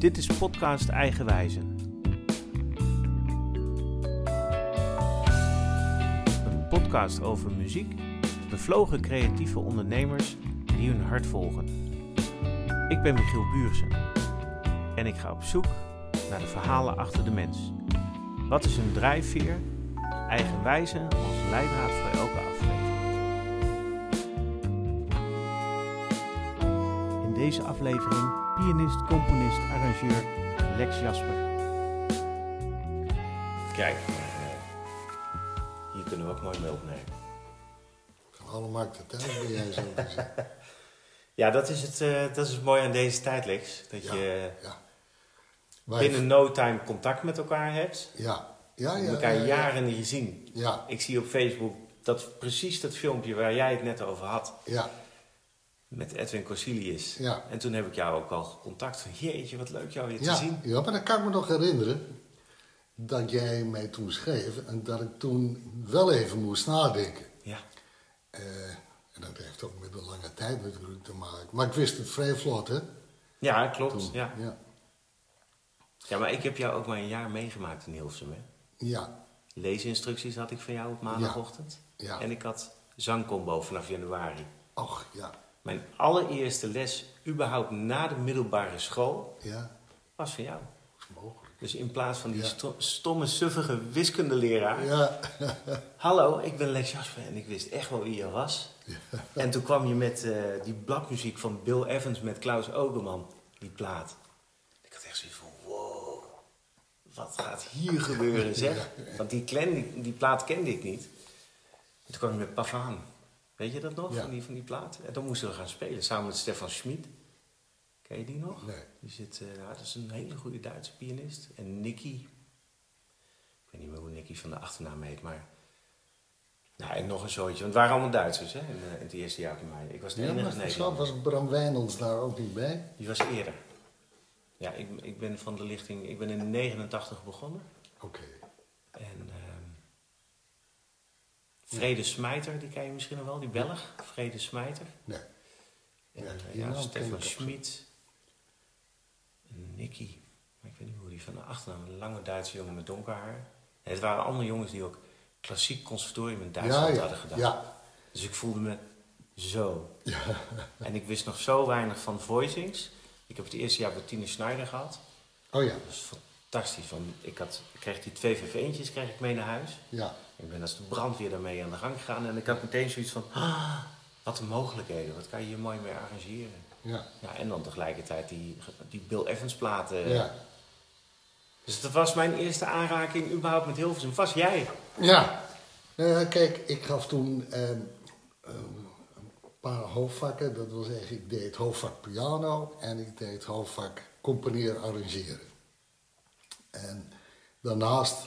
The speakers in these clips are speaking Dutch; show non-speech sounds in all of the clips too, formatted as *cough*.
Dit is podcast Eigenwijze. Een podcast over muziek, bevlogen creatieve ondernemers die hun hart volgen. Ik ben Michiel Buursen en ik ga op zoek naar de verhalen achter de mens. Wat is hun drijfveer? Eigenwijze als leidraad voor elke deze aflevering pianist, componist, arrangeur Lex Jasper. Kijk, hier kunnen we ook mooi mee opnemen. Van alle markten thuis ben jij zo. *laughs* Ja, dat is het, eh, dat is het mooie aan deze tijd, Lex. Dat Ja, je ja. Binnen no time contact met elkaar hebt. Ja, ja, We ja. elkaar ja, ja. jaren niet gezien. Ja, Ik zie op Facebook dat precies dat filmpje waar jij het net over had. ja, Met Edwin Corsilius. Ja. En toen heb ik jou ook al gecontact van, jeetje, wat leuk jou weer te ja, zien. ja, maar dan kan ik me nog herinneren dat jij mij toen schreef en dat ik toen wel even moest nadenken. Ja, Eh, en dat heeft ook met de lange tijd natuurlijk te maken. Maar ik wist het vrij vlot, hè? ja klopt. Toen. Ja. ja. ja, maar ik heb jou ook maar een jaar meegemaakt in Hilversum. Hè? Ja, Leesinstructies had ik van jou op maandagochtend. Ja. En ik had zangcombo vanaf januari. och, ja, Mijn allereerste les überhaupt na de middelbare school ja, was van jou. mogelijk. Dus in plaats van die Ja. sto- stomme, suffige wiskundeleraar. Ja, *laughs* Hallo, ik ben Lex Jasper en ik wist echt wel wie je was. En toen kwam je met eh, die bladmuziek van Bill Evans met Klaus Ogerman, die plaat. Ik had echt zoiets van, wow, wat gaat hier gebeuren zeg? *laughs* Want die, die, die plaat kende ik niet. En toen kwam je met Pavaan. Weet je dat nog, Ja. van, die, van die plaat? En dan moesten we gaan spelen, samen met Stefan Schmid. Ken je die nog? Nee. Die zit, eh, dat is een hele goede Duitse pianist. En Nicky, ik weet niet meer hoe Nicky van de achternaam heet, maar... Nou, en nog een zootje. Want het waren allemaal Duitsers, hè, in, eh, in het eerste jaar van mij. Ik was de ja enige Nederlander. was Bram Wijnands daar ook niet bij. Die was eerder. Ja, ik, ik ben van de lichting... Ik ben in 89 begonnen. Oké, En... ehm Vrede Smijter, die ken je misschien nog wel, die Belg. Vrede Smijter. nee. En, Ja, eh, ja, Stefan Schmid. Nicky. Maar ik weet niet hoe die van de achternaam. Een lange Duitse jongen met donker haar. Het waren allemaal jongens die ook klassiek conservatorium in Duitsland Ja, hadden gedaan. ja, Dus ik voelde me zo. ja, *laughs* En ik wist nog zo weinig van voicings. Ik heb het eerste jaar bij Tine Schneider gehad. oh ja, Dat was fantastisch. Want ik, had, ik kreeg die twee VV-eentjes kreeg ik mee naar huis. ja, Ik ben als de brandweer daarmee aan de gang gegaan. En ik had meteen zoiets van... Ah, wat een mogelijkheden. Wat kan je hier mooi mee arrangeren. ja, Ja, en dan tegelijkertijd die, die Bill Evans platen. ja. Dus dat was mijn eerste aanraking überhaupt met Hilversum. Was jij? Ja, nou ja, kijk, ik gaf toen ehm, ehm, een paar hoofdvakken. Dat wil zeggen, ik deed hoofdvak piano en ik deed hoofdvak componeren, arrangeren. En daarnaast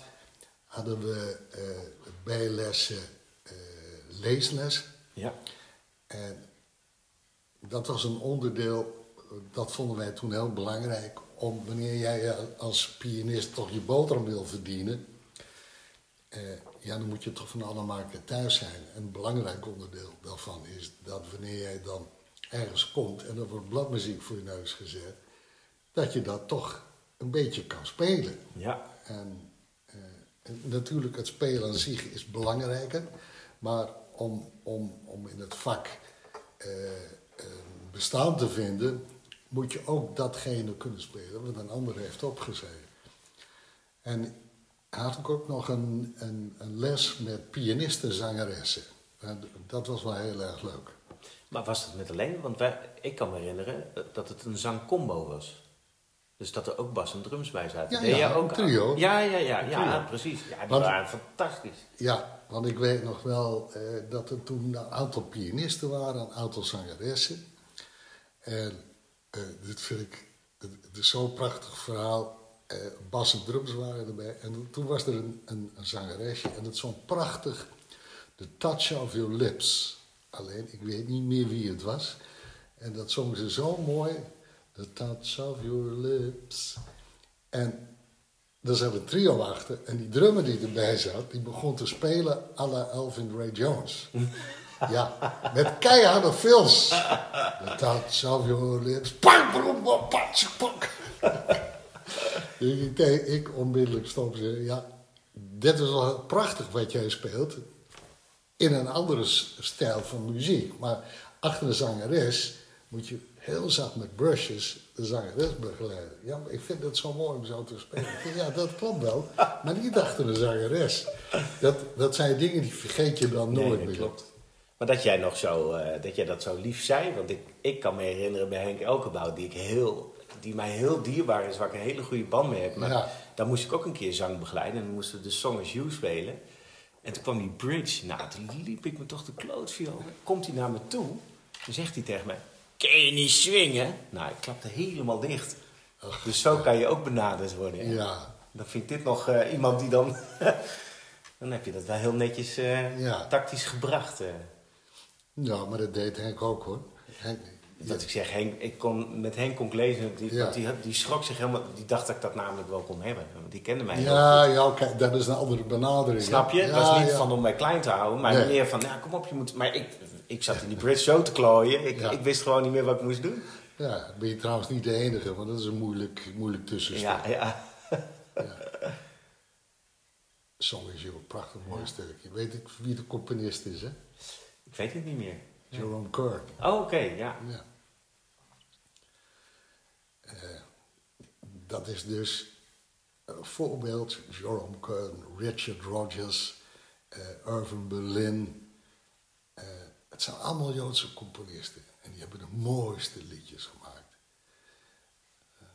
hadden we eh bijlessen eh, leesles. Ja. En dat was een onderdeel, dat vonden wij toen heel belangrijk, om wanneer jij als pianist toch je boterham wil verdienen, eh, ja, dan moet je toch van alle markten thuis zijn. En een belangrijk onderdeel daarvan is dat wanneer jij dan ergens komt en er wordt bladmuziek voor je neus gezet, dat je dat toch een beetje kan spelen. Ja. En, natuurlijk, het spelen aan zich is belangrijker. Maar om, om, om in het vak eh, eh, bestaan te vinden, moet je ook datgene kunnen spelen wat een ander heeft opgeschreven. En had ik ook nog een, een, een les met pianisten, zangeressen. En dat was wel heel erg leuk. Maar was dat met alleen? Want ik kan me herinneren dat het een zangcombo was. Dus dat er ook bas en drums bij zaten. Ja, ja, ook trio. Ja, ja, ja, ja, precies. Ja, die Want- waren fantastisch. Ja, want ik weet nog wel eh, dat er toen een aantal pianisten waren, een aantal zangeressen. En eh, dit vind ik het, het is zo'n prachtig verhaal. Eh, bas en drums waren erbij. En toen was er een, een, een zangeresje en dat zong prachtig The Touch of Your Lips. Alleen, ik weet niet meer wie het was. En dat zong ze zo mooi. The Touch of Your Lips. En er zat een trio achter en die drummer die erbij zat, die begon te spelen à la Elvin Ray Jones. Ja, met keiharde fills. The touch of your lips. Pak. ik, ik, onmiddellijk stop zeggen, ja, dit is wel prachtig wat jij speelt. In een andere stijl van muziek. Maar achter de zangeres moet je heel zacht met brushes de zangeres begeleiden. Ja, maar ik vind het zo mooi om zo te spelen. Ja, dat klopt wel. Maar niet achter de zangeres. Dat, dat zijn dingen die vergeet je dan Nee, nooit dat meer. klopt. Maar dat jij nog zo, eh, dat jij dat zo lief zei, want ik, ik kan me herinneren bij Henk Elkenbouw, die, ik heel, die mij heel dierbaar is, waar ik een hele goede band mee heb. Maar Ja. daar moest ik ook een keer zang begeleiden en dan moesten we de Song as You spelen. En toen kwam die bridge, nou toen liep ik me toch de klootviool. Komt hij naar me toe, dan zegt hij tegen mij, kun je niet swingen? Nou, ik klapte helemaal dicht. Dus zo kan je ook benaderd worden. hè? Ja, Dan vind ik dit nog eh, iemand die dan... *laughs* dan heb je dat wel heel netjes Ja. tactisch gebracht. eh. ja, maar dat deed Henk ook hoor. Henk, Dat ik zeg, Henk, ik kon, met Henk kon ik lezen, die, Ja. die, die schrok zich helemaal... Die dacht dat ik dat namelijk wel kon hebben. Die kende mij ja, ja oké, dat is een andere benadering. Snap je? Ja, Het was niet ja. van om mij klein te houden, maar Nee. meer van, ja, kom op, je moet... Maar ik, ik zat in die bridge zo te klooien, ik, Ja. ik wist gewoon niet meer wat ik moest doen. Ja, ben je trouwens niet de enige, want dat is een moeilijk, moeilijk tussenstuk. Ja, ja. Song is een prachtig mooi stukje. Weet ik wie de componist is, hè? Ik weet het niet meer. Jerome Kern. Oh, oké, ja. Ja. Eh, dat is dus een voorbeeld. Jerome Kern, Richard Rogers, eh, Irving Berlin. Het zijn allemaal Joodse componisten. En die hebben de mooiste liedjes gemaakt. Eh,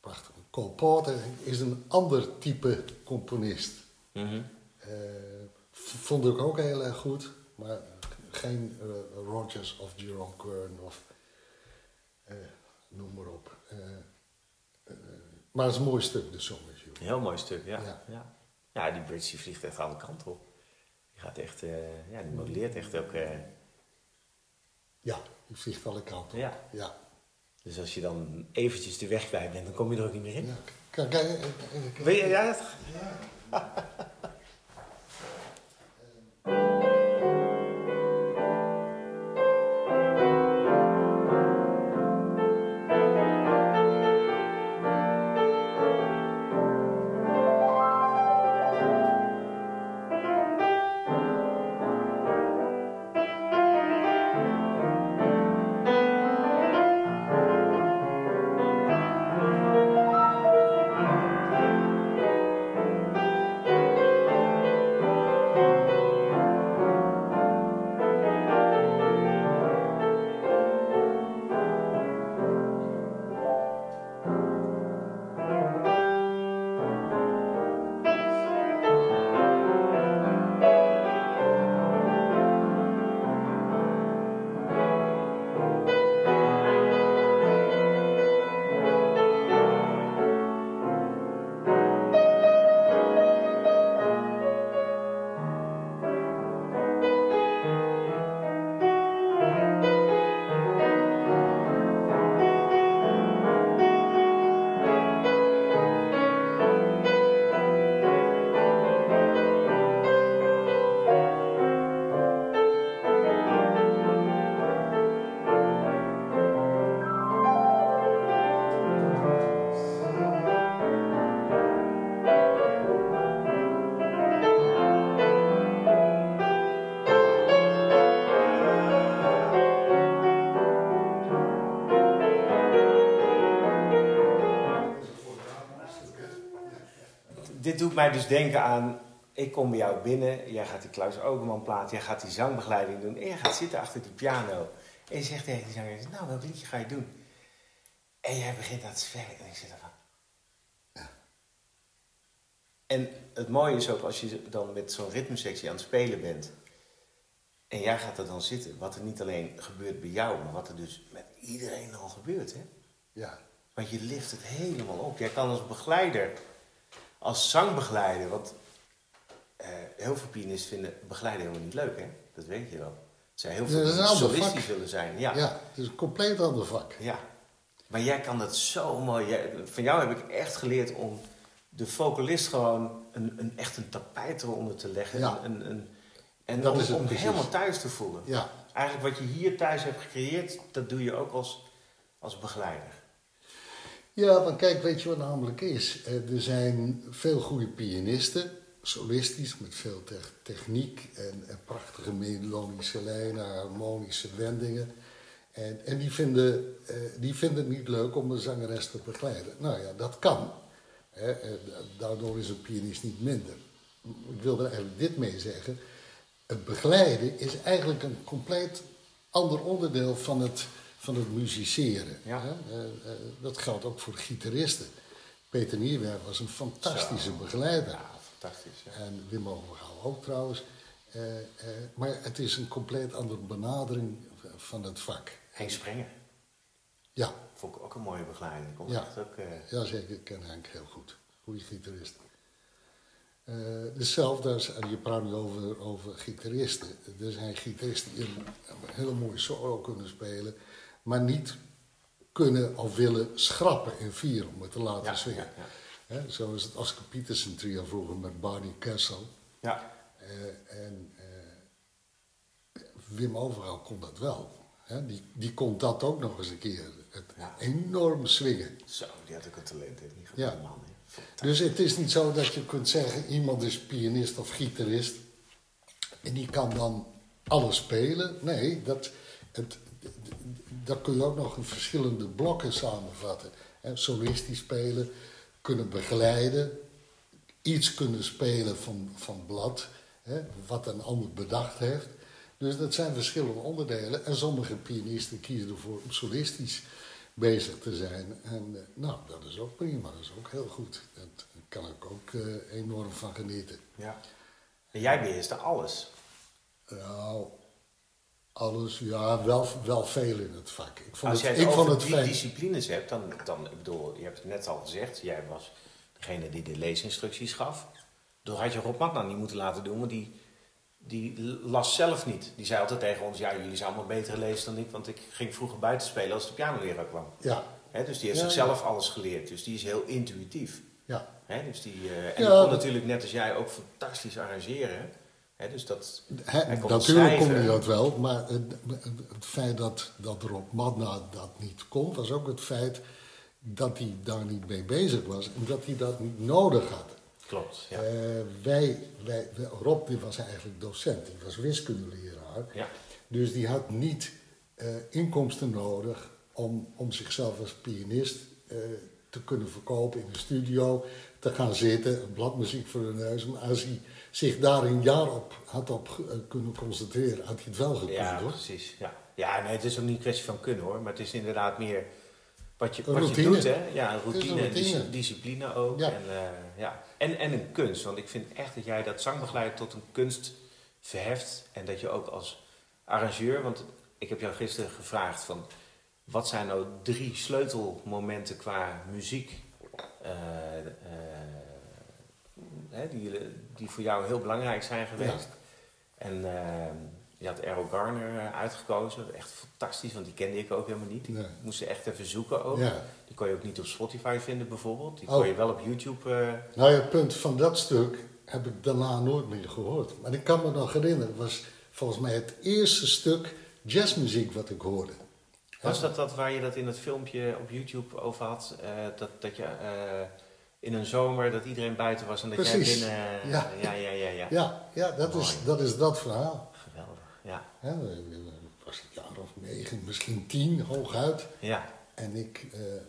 prachtig. Cole Porter is een ander type componist. Mhm. Eh, vond ik ook heel erg goed, maar geen eh, Rogers of Jerome Kern of noem maar op. Maar het is een mooi stuk, de song is heel mooi stuk, ja. Ja. Ja, ja. die bridge die vliegt echt alle kanten op. Die gaat echt, eh, ja, die modelleert echt ook... eh, Ja, die vliegt alle kanten op. Ja. ja. dus als je dan eventjes de weg kwijt bent, dan kom je er ook niet meer in. ja. Kijk, kijk, kijk. Weet je, ja, dat- doet mij dus denken aan... Ik kom bij jou binnen, jij gaat die Klaus Ogerman plaat, jij gaat die zangbegeleiding doen... en jij gaat zitten achter die piano. En je zegt tegen die zanger, nou, welk liedje ga je doen? En jij begint aan te spelen en ik zit ervan... En het mooie is ook als je dan met zo'n ritmesectie aan het spelen bent... en jij gaat er dan zitten, wat er niet alleen gebeurt bij jou... maar wat er dus met iedereen al gebeurt, hè? Ja, Want je lift het helemaal op. Jij kan als begeleider, als zangbegeleider, want eh, heel veel pianisten vinden begeleiden helemaal niet leuk, hè? Dat weet je wel. Zijn heel Ja, veel dat is solistisch willen zijn. Ja. ja. ja. het is een compleet ander vak. Maar jij kan dat zo mooi. Jij- van jou heb ik echt geleerd om de vocalist gewoon een, een, echt een tapijt eronder te leggen. Ja. Een, een, en Dat om, is om helemaal thuis te voelen. Ja, Eigenlijk wat je hier thuis hebt gecreëerd, dat doe je ook als, als begeleider. Ja, want kijk, weet je wat namelijk is? Eh, Er zijn veel goede pianisten, solistisch, met veel te- techniek en, prachtige melodische lijnen, harmonische wendingen. En, en die, vinden, eh, die vinden het niet leuk om een zangeres te begeleiden. Nou ja, dat kan. Hè, en daardoor is een pianist niet minder. Ik wil er eigenlijk dit mee zeggen. Het begeleiden is eigenlijk een compleet ander onderdeel van het, van het musiceren. Ja. Eh, eh, dat geldt ook voor de gitaristen. Peter Nierwerf was een fantastische Zo. begeleider. Ja, fantastisch. Ja. En Wim Overgaal ook trouwens. Eh, maar het is een compleet andere benadering van het vak. Henk Sprenger. Ja, Vond ik ook een mooie begeleiding. Ja. ook, ja zeker. Ik ken Henk heel goed. Goede gitarist. Hetzelfde als, je praat nu over, over gitaristen. Er zijn gitaristen die een, een hele mooie solo kunnen spelen, maar niet kunnen of willen schrappen in vier om het te laten ja, swingen. ja, ja. Hè, zo is het Oscar Peterson trio vroeger met Barney Kessel. Ja. Eh, en eh, Wim Overal kon dat wel. Die, die kon dat ook nog eens een keer. Het enorm swingen. Zo, die had ook een talent, hè? Die man. Fantastisch. Dus het is niet zo dat je kunt zeggen, iemand is pianist of gitarist. En die kan dan alles spelen. Nee, dat, het, dat kun je ook nog in verschillende blokken samenvatten. Hè, solistisch spelen, kunnen begeleiden, iets kunnen spelen van, van blad, hè, wat een ander bedacht heeft. Dus dat zijn verschillende onderdelen. En sommige pianisten kiezen ervoor om solistisch bezig te zijn. En eh, nou, dat is ook prima, dat is ook heel goed. Daar kan ik ook eh, enorm van genieten. Ja. En jij beheerste alles. Nou, alles, ja, wel, wel veel in het vak. Ik vond Als het, jij ik het vond over het fijn. disciplines hebt, dan, dan, ik bedoel, je hebt het net al gezegd, jij was degene die de leesinstructies gaf. Door had je Rob Matnan niet moeten laten doen, want die, die las zelf niet. Die zei altijd tegen ons, ja, jullie zijn allemaal beter lezen dan ik, want ik ging vroeger buiten spelen als de pianoleraar kwam. Ja, dus die heeft Ja, zichzelf alles geleerd, dus die is heel intuïtief. ja. Dus die, eh, en die kon natuurlijk net als jij ook fantastisch arrangeren. Dus dat, natuurlijk kon hij dat wel, maar het, het feit dat, dat Rob Madna dat niet kon, was ook het feit dat hij daar niet mee bezig was en dat hij dat niet nodig had. Klopt, ja. Eh, wij, wij, Rob die was eigenlijk docent, die was wiskundeleraar. ja. Dus die had niet eh, inkomsten nodig om, om zichzelf als pianist eh, te kunnen verkopen in de studio, te gaan zitten, een bladmuziek voor de neus. Maar als hij zich daar een jaar op had op eh, kunnen concentreren, had hij het wel gekund Ja, hoor. precies. Ja. ja, nee, het is ook niet een kwestie van kunnen hoor, maar het is inderdaad meer wat je, wat je doet, hè? Ja, een een routine, en routine. dis- discipline ook. Ja. En, eh, ja. En, en een kunst, want ik vind echt dat jij dat zangbegeleid tot een kunst verheft. En dat je ook als arrangeur, want ik heb jou gisteren gevraagd van... Wat zijn nou drie sleutelmomenten qua muziek eh, hè, die, die voor jou heel belangrijk zijn geweest? En eh, je had Errol Garner eh, uitgekozen. Echt fantastisch, want die kende ik ook helemaal niet. Die Nee. moest je echt even zoeken ook. Ja. Die kon je ook niet op Spotify vinden bijvoorbeeld. Die Oh. kon je wel op YouTube... eh, Nou ja, het punt van dat stuk heb ik daarna nooit meer gehoord. Maar ik kan me nog herinneren, het was volgens mij het eerste stuk jazzmuziek wat ik hoorde. was dat dat waar je dat in het filmpje op YouTube over had? Eh, dat, dat je in een zomer, dat iedereen buiten was en dat Precies. jij binnen... Ja. ja, ja, ja. ja. Ja, ja dat, is, dat is dat verhaal. Geweldig, ja. Ik was een jaar of negen, misschien tien, hooguit. Ja, En ik eh, eh,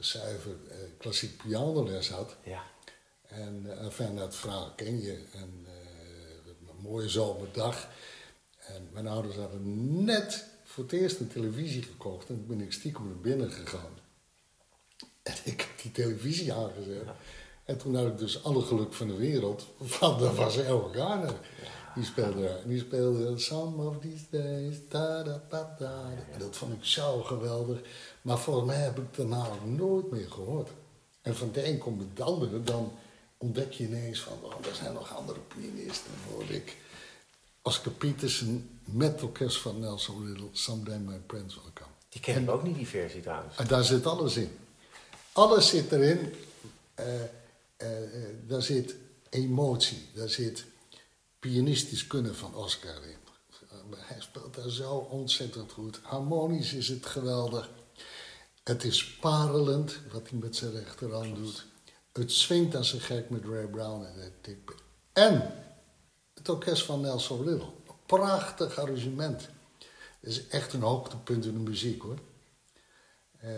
zuiver eh, klassiek pianoles had. ja. En uh, enfin, dat verhaal ken je. En eh, een mooie zomerdag. En mijn ouders hadden net voor het eerst een televisie gekocht. En toen ben ik stiekem naar binnen gegaan. *laughs* En ik heb die televisie aangezet. En toen had ik dus alle geluk van de wereld. Want dat was El Garner. Die speelde die speelde Some of These Days. Da, da, da, da. En dat vond ik zo geweldig. Maar volgens mij heb ik daarna ook nooit meer gehoord. En van de een komt het andere. Dan ontdek je ineens van, oh, er zijn nog andere pianisten. Hoorde ik Oscar Peterson met orkest van Nelson Riddle. Someday My Prince Will Come. Die ken ik ook niet, die versie trouwens. En daar zit alles in. Alles zit erin. Eh, daar zit emotie, daar zit pianistisch kunnen van Oscar in. Hij speelt daar zo ontzettend goed. Harmonisch is het geweldig. Het is parelend wat hij met zijn rechterhand doet. Het swingt als een gek met Ray Brown en het Dick. En het orkest van Nelson Little. Prachtig arrangement. Het is echt een hoogtepunt in de muziek hoor. Uh,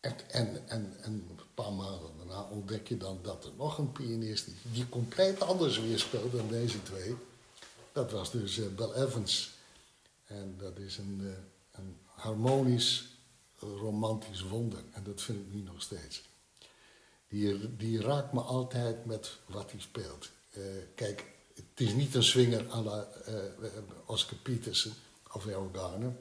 en, en, en, en, een paar maanden daarna ontdek je dan dat er nog een pianist die, die compleet anders weer speelt dan deze twee. Dat was dus uh, Evans. En dat is een, uh, een harmonisch, romantisch wonder. En dat vind ik nu nog steeds. Die, die raakt me altijd met wat hij speelt. Uh, kijk, het is niet een swinger à la Oscar Peterson of El Garner.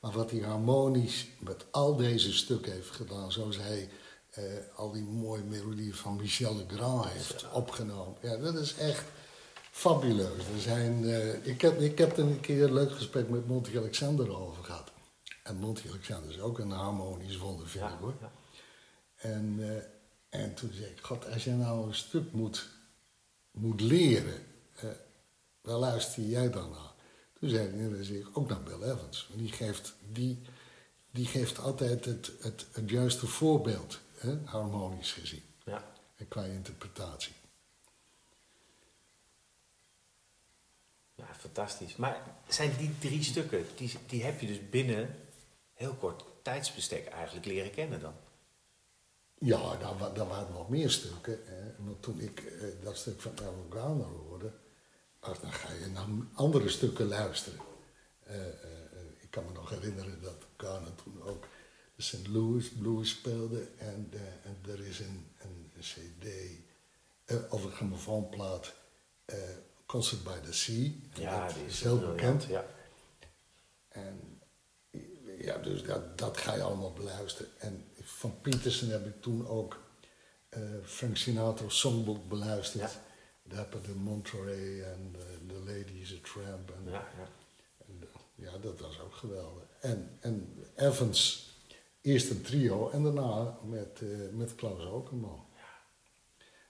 Maar wat hij harmonisch met al deze stukken heeft gedaan, zoals hij eh, al die mooie melodieën van Michel Legrand heeft opgenomen. Ja, dat is echt fabuleus. Er zijn, uh, ik, heb, ik heb er een keer een leuk gesprek met Monty Alexander over gehad. En Monty Alexander is ook een harmonisch wonder, vind ik hoor. Ja. En, uh, en toen zei ik, god, als jij nou een stuk moet, moet leren, waar luister jij dan naar? Toen zei hij, dan zie ik ook naar Bill Evans. Die geeft, die, die geeft altijd het, het, het juiste voorbeeld, hè, harmonisch gezien. Ja. En qua interpretatie. Ja, fantastisch. Maar zijn die drie stukken, die, die heb je dus binnen heel kort tijdsbestek eigenlijk leren kennen dan? Ja, daar, daar waren nog meer stukken. Hè. Want toen ik eh, dat stuk van Alan Garner hoorde, Ach, dan ga je naar andere stukken luisteren. Uh, uh, ik kan me nog herinneren dat Garner toen ook de St. Louis Blues speelde. En, uh, en er is een, een, een cd, of een grammofoonplaat, Concert by the Sea. Ja, dat die is heel bekend. Ja. En ja, dus dat, dat ga je allemaal beluisteren. En van Peterson heb ik toen ook Frank Sinatra's songbook beluisterd. Ja. Dapper de Monterey en The Lady is a Tramp. En, ja, ja. En, ja, dat was ook geweldig. En, en Evans, eerst een trio en daarna met, uh, met Klaus Okerman.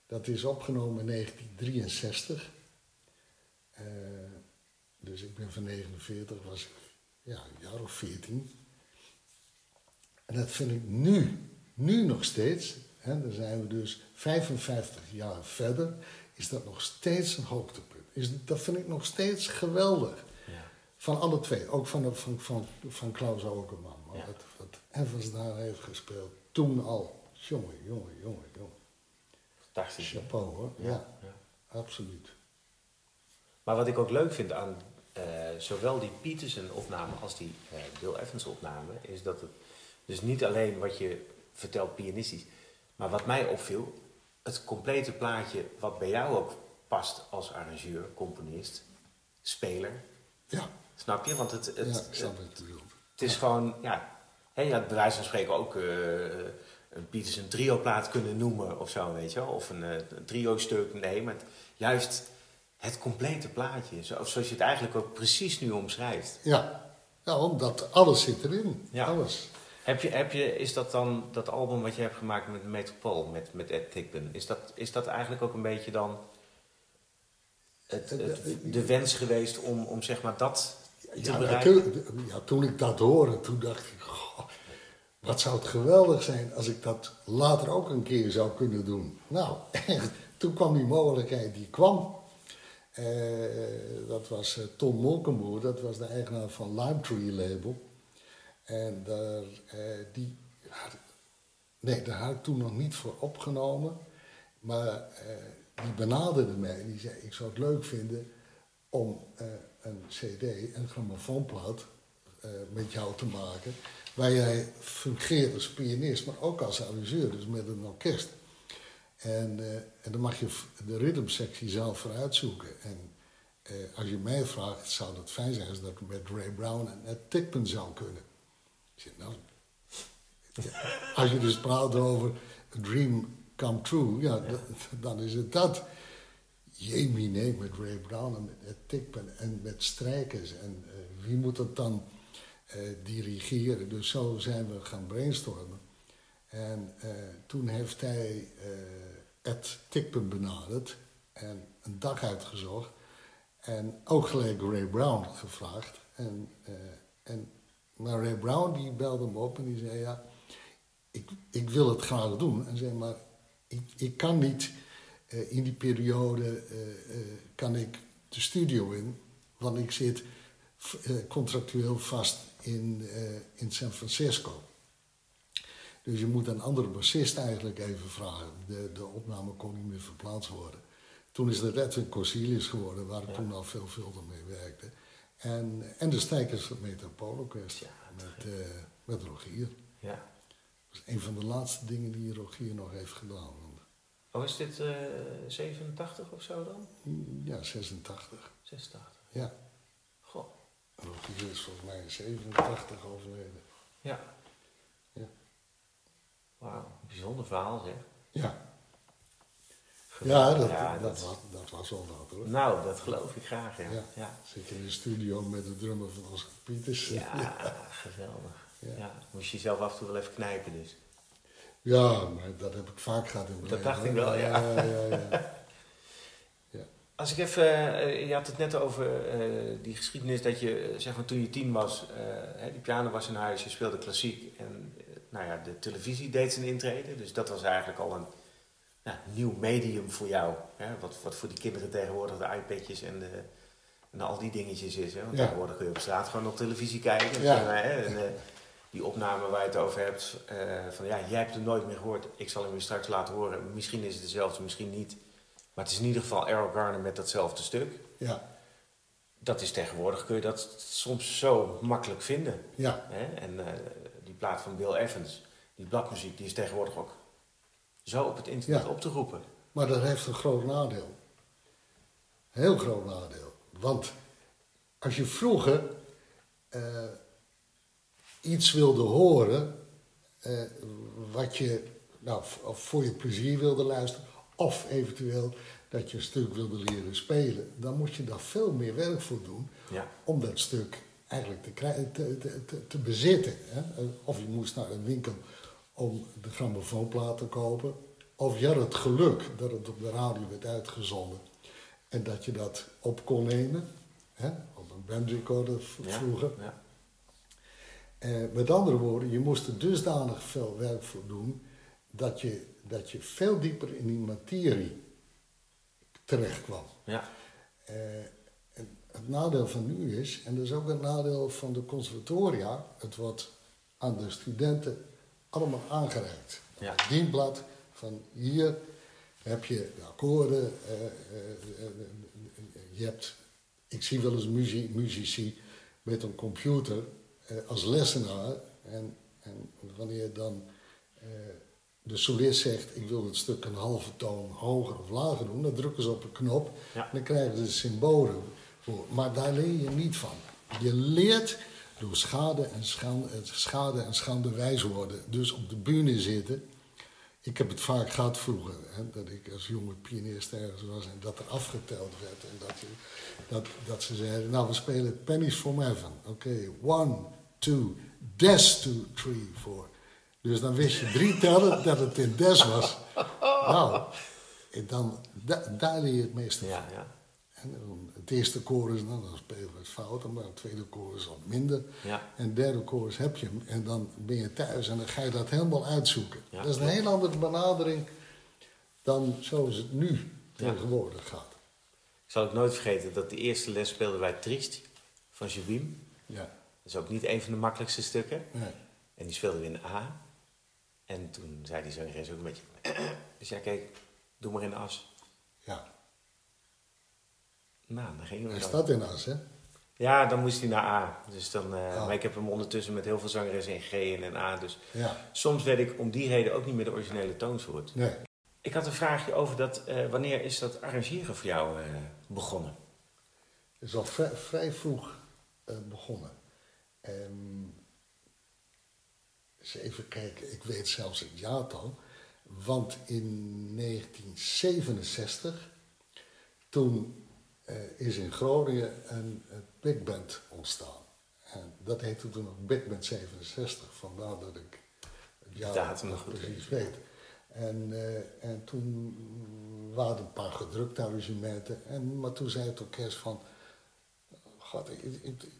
Dat is opgenomen in 1963. Uh, eh, dus ik ben van 49, was ik ja, een jaar of 14. En dat vind ik nu, nu nog steeds, hè, dan zijn we dus 55 jaar verder, is dat nog steeds een hoogtepunt. Is, dat vind ik nog steeds geweldig. Ja. Van alle twee, ook van, van, van, van Klaus ja. wat, wat Evans daar heeft gespeeld, toen al. Jongen, jongen, jongen, jongen. Fantastisch. Chapeau hoor, ja, ja, absoluut. Maar wat ik ook leuk vind aan uh, zowel die Peterson-opname als die uh, Bill Evans-opname, is dat het dus niet alleen wat je vertelt pianistisch, maar wat mij opviel, het complete plaatje wat bij jou ook past als arrangeur, componist, speler. Ja. Snap je? Want het, het, ja, ik snap het, het, is gewoon, ja, hè, je had bij wijze van spreken ook uh, een Pieters een trio-plaat kunnen noemen of zo, weet je wel. Of een, uh, een trio-stuk, nee, maar juist het complete plaatje, zoals je het eigenlijk ook precies nu omschrijft. Ja, ja omdat alles zit erin, ja. alles. Heb je, heb je, is dat dan dat album wat je hebt gemaakt met Metropool, met, met Ed Tickpen, is dat, is dat eigenlijk ook een beetje dan het, de wens geweest om, om zeg maar dat te ja, bereiken? Ja, toen ik dat hoorde, toen dacht ik, wat zou het geweldig zijn als ik dat later ook een keer zou kunnen doen. Nou, *laughs* toen kwam die mogelijkheid, die kwam. Eh, dat was uh, Tom Molkenboer, dat was de eigenaar van Lime Tree Label. En daar, eh, die, nee, daar had ik toen nog niet voor opgenomen. Maar eh, die benaderde mij en die zei, ik zou het leuk vinden om eh, een cd, een grammofoonplaat uh, met jou te maken. Waar jij fungeert als pianist, maar ook als arrangeur, dus met een orkest. En, uh, en dan mag je de rhythmsectie zelf vooruitzoeken. En uh, als je mij vraagt, zou het fijn zijn als dat met Ray Brown en Ed Tickman zou kunnen. Ik nou, als je dus praat over a dream come true, ja, dan is het dat. Jamie, nee, met Ray Brown en met Tickpen en met strijkers. En uh, wie moet het dan uh, dirigeren? Dus zo zijn we gaan brainstormen. En uh, toen heeft hij Ed Tickpen benaderd en een dag uitgezocht. En ook gelijk Ray Brown gevraagd. En, en Maar Ray Brown die belde me op en die zei, ja, ik, ik wil het graag doen. En zei, maar ik, ik kan niet eh, in die periode, eh, eh, kan ik de studio in, want ik zit contractueel vast in, in San Francisco. Dus je moet een andere bassist eigenlijk even vragen. De, de opname kon niet meer verplaatst worden. Toen is het Edwin Corsilius geworden, waar ik Ja. toen al veelvuldig mee werkte. En, en de Stijkers van Metropoolorkest Ja, met, eh, met Rogier. Ja. Dat is een van de laatste dingen die Rogier nog heeft gedaan. Oh, is dit eh 87 of zo dan? Ja, 86. 86. Ja, Goh. Rogier is volgens mij in 87 overleden. Ja. Ja. Wauw, bijzonder verhaal zeg. Ja. Ja, dat, Ja, dat, was, dat was wel wat hoor. Nou, dat geloof ik graag, ja. Ja. Ja, Zit je in de studio met de drummer van Oscar Pieters. ja. *laughs* geweldig. Ja. Moest je jezelf af en toe wel even knijpen dus. Ja, maar dat heb ik vaak gehad in mijn Dat dacht ik wel, ja. ja, ja, *laughs* ja. Als ik even, eh, je had het net over eh, die geschiedenis dat je, eh, zeg maar toen je tien was, die piano was in huis, je speelde klassiek en nou ja, de televisie deed zijn intrede. Dus dat was eigenlijk al een ja, nieuw medium voor jou. Hè? Wat, wat voor die kinderen tegenwoordig de iPadjes en, de, en al die dingetjes is. Hè? Want Ja. tegenwoordig kun je op straat gewoon op televisie kijken. Ja. Hè, en, eh, die opname waar je het over hebt, eh, van ja, jij hebt het nooit meer gehoord, ik zal hem je straks laten horen. Misschien is het dezelfde, misschien niet. Maar het is in ieder geval Errol Garner met datzelfde stuk. ja, Dat is tegenwoordig, kun je dat soms zo makkelijk vinden. ja, Hè? En eh, die plaat van Bill Evans, die bladmuziek, die is tegenwoordig ook zo op het internet Ja. op te roepen. maar dat heeft een groot nadeel. Heel groot nadeel. Want als je vroeger eh, iets wilde horen, eh, wat je nou, of voor je plezier wilde luisteren, of eventueel dat je een stuk wilde leren spelen, dan moest je daar veel meer werk voor doen Ja, om dat stuk eigenlijk te, te, te, te bezitten. Hè? Of je moest naar een winkel om de grammofoonplaat te kopen. Of je had het geluk dat het op de radio werd uitgezonden. En dat je dat op kon nemen. Hè? Op een bandrecorder ja, vroeger. Ja. Eh, met andere woorden, je moest er dusdanig veel werk voor doen... dat je, dat je veel dieper in die materie terecht kwam. ja. Eh, het nadeel van nu is, en dat is ook een nadeel van de conservatoria, het wordt aan de studenten allemaal aangereikt. Ja. Het dienblad van hier heb je de akkoorden, eh, eh, eh, je hebt, ik zie wel eens muzie- muzici met een computer eh, als lessenaar en, en wanneer dan eh, de solist zegt, ik wil het stuk een halve toon hoger of lager doen, dan drukken ze op een knop Ja. en dan krijgen ze symbolen voor. Maar daar leer je niet van. Je leert door schade en schande, schade en schande wijs worden. Dus op de bühne zitten. Ik heb het vaak gehad vroeger, hè, dat ik als jonge pianist ergens was en dat er afgeteld werd. En dat, je, dat, dat ze zeiden, nou we spelen Pennies from Heaven. Oké, one, two, des, two, three, four. Dus dan wist je drie tellen dat het in des was. *laughs* Nou, en dan, da- daar leer je het meeste van. Ja, ja. En dan het eerste chorus, nou, dan spelen we het fouten, maar het tweede chorus wat minder. Ja. En het derde chorus heb je hem en dan ben je thuis en dan ga je dat helemaal uitzoeken. Ja, dat is een heel andere benadering dan zoals het nu tegenwoordig gaat. Ik zal ook nooit vergeten dat de eerste les speelden wij Triest van Jubim. Ja. Dat is ook niet een van de makkelijkste stukken. Nee. En die speelden we in A. En toen zei die zangeres ook een beetje... *clears throat* Dus ja, kijk, doe maar in as. Ja. Nou, dan gingen we Hij dan. staat in as, hè? Ja, dan moest hij naar A. Dus dan, eh, Oh. Maar ik heb hem ondertussen met heel veel zangeressen in G en in A. Dus Ja. soms weet ik om die reden ook niet meer de originele toonsoort. Nee. Ik had een vraagje over dat... eh, wanneer is dat arrangeren voor jou eh, begonnen? Het is al vrij, vrij vroeg begonnen. En eens even kijken, ik weet zelfs het jaartal. Want in 1967, toen is in Groningen een, een big band ontstaan. En dat heette toen ook Big Band 67, vandaar dat ik het jaar datum nog precies weet. En, eh, en toen waren er een paar gedrukte arrangementen. En, maar toen zei het orkest van... God, ik, ik, ik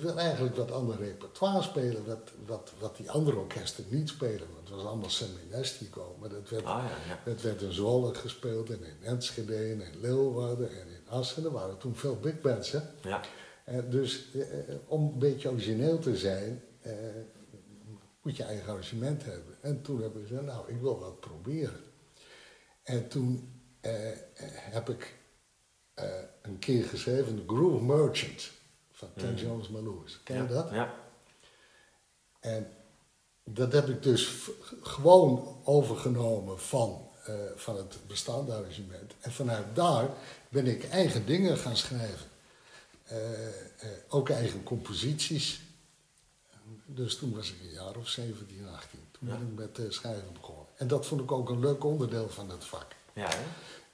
wil eigenlijk wat ander repertoire spelen, wat, wat, wat die andere orkesten niet spelen. Want het was allemaal seminestico, maar dat werd, Ah, ja, ja. dat werd in Zwolle gespeeld en in Enschede en in Leeuwarden en in Assen. Er waren toen veel big bands, hè. Ja. Eh, dus eh, eh, om een beetje origineel te zijn, eh, moet je eigen arrangement hebben. En toen hebben we gezegd, nou, ik wil wat proberen. En toen eh, heb ik een keer geschreven, The Groove Merchant, van Ten Mhm. Jones. Ken je ja. dat? Ja. En dat heb ik dus gewoon overgenomen van, eh, van het bestaande arrangement. En vanuit daar ben ik eigen dingen gaan schrijven. Eh, eh, ook eigen composities. Dus toen was ik een jaar of 17, 18. Toen Ja. ben ik met schrijven begonnen. En dat vond ik ook een leuk onderdeel van het vak. Ja, hè?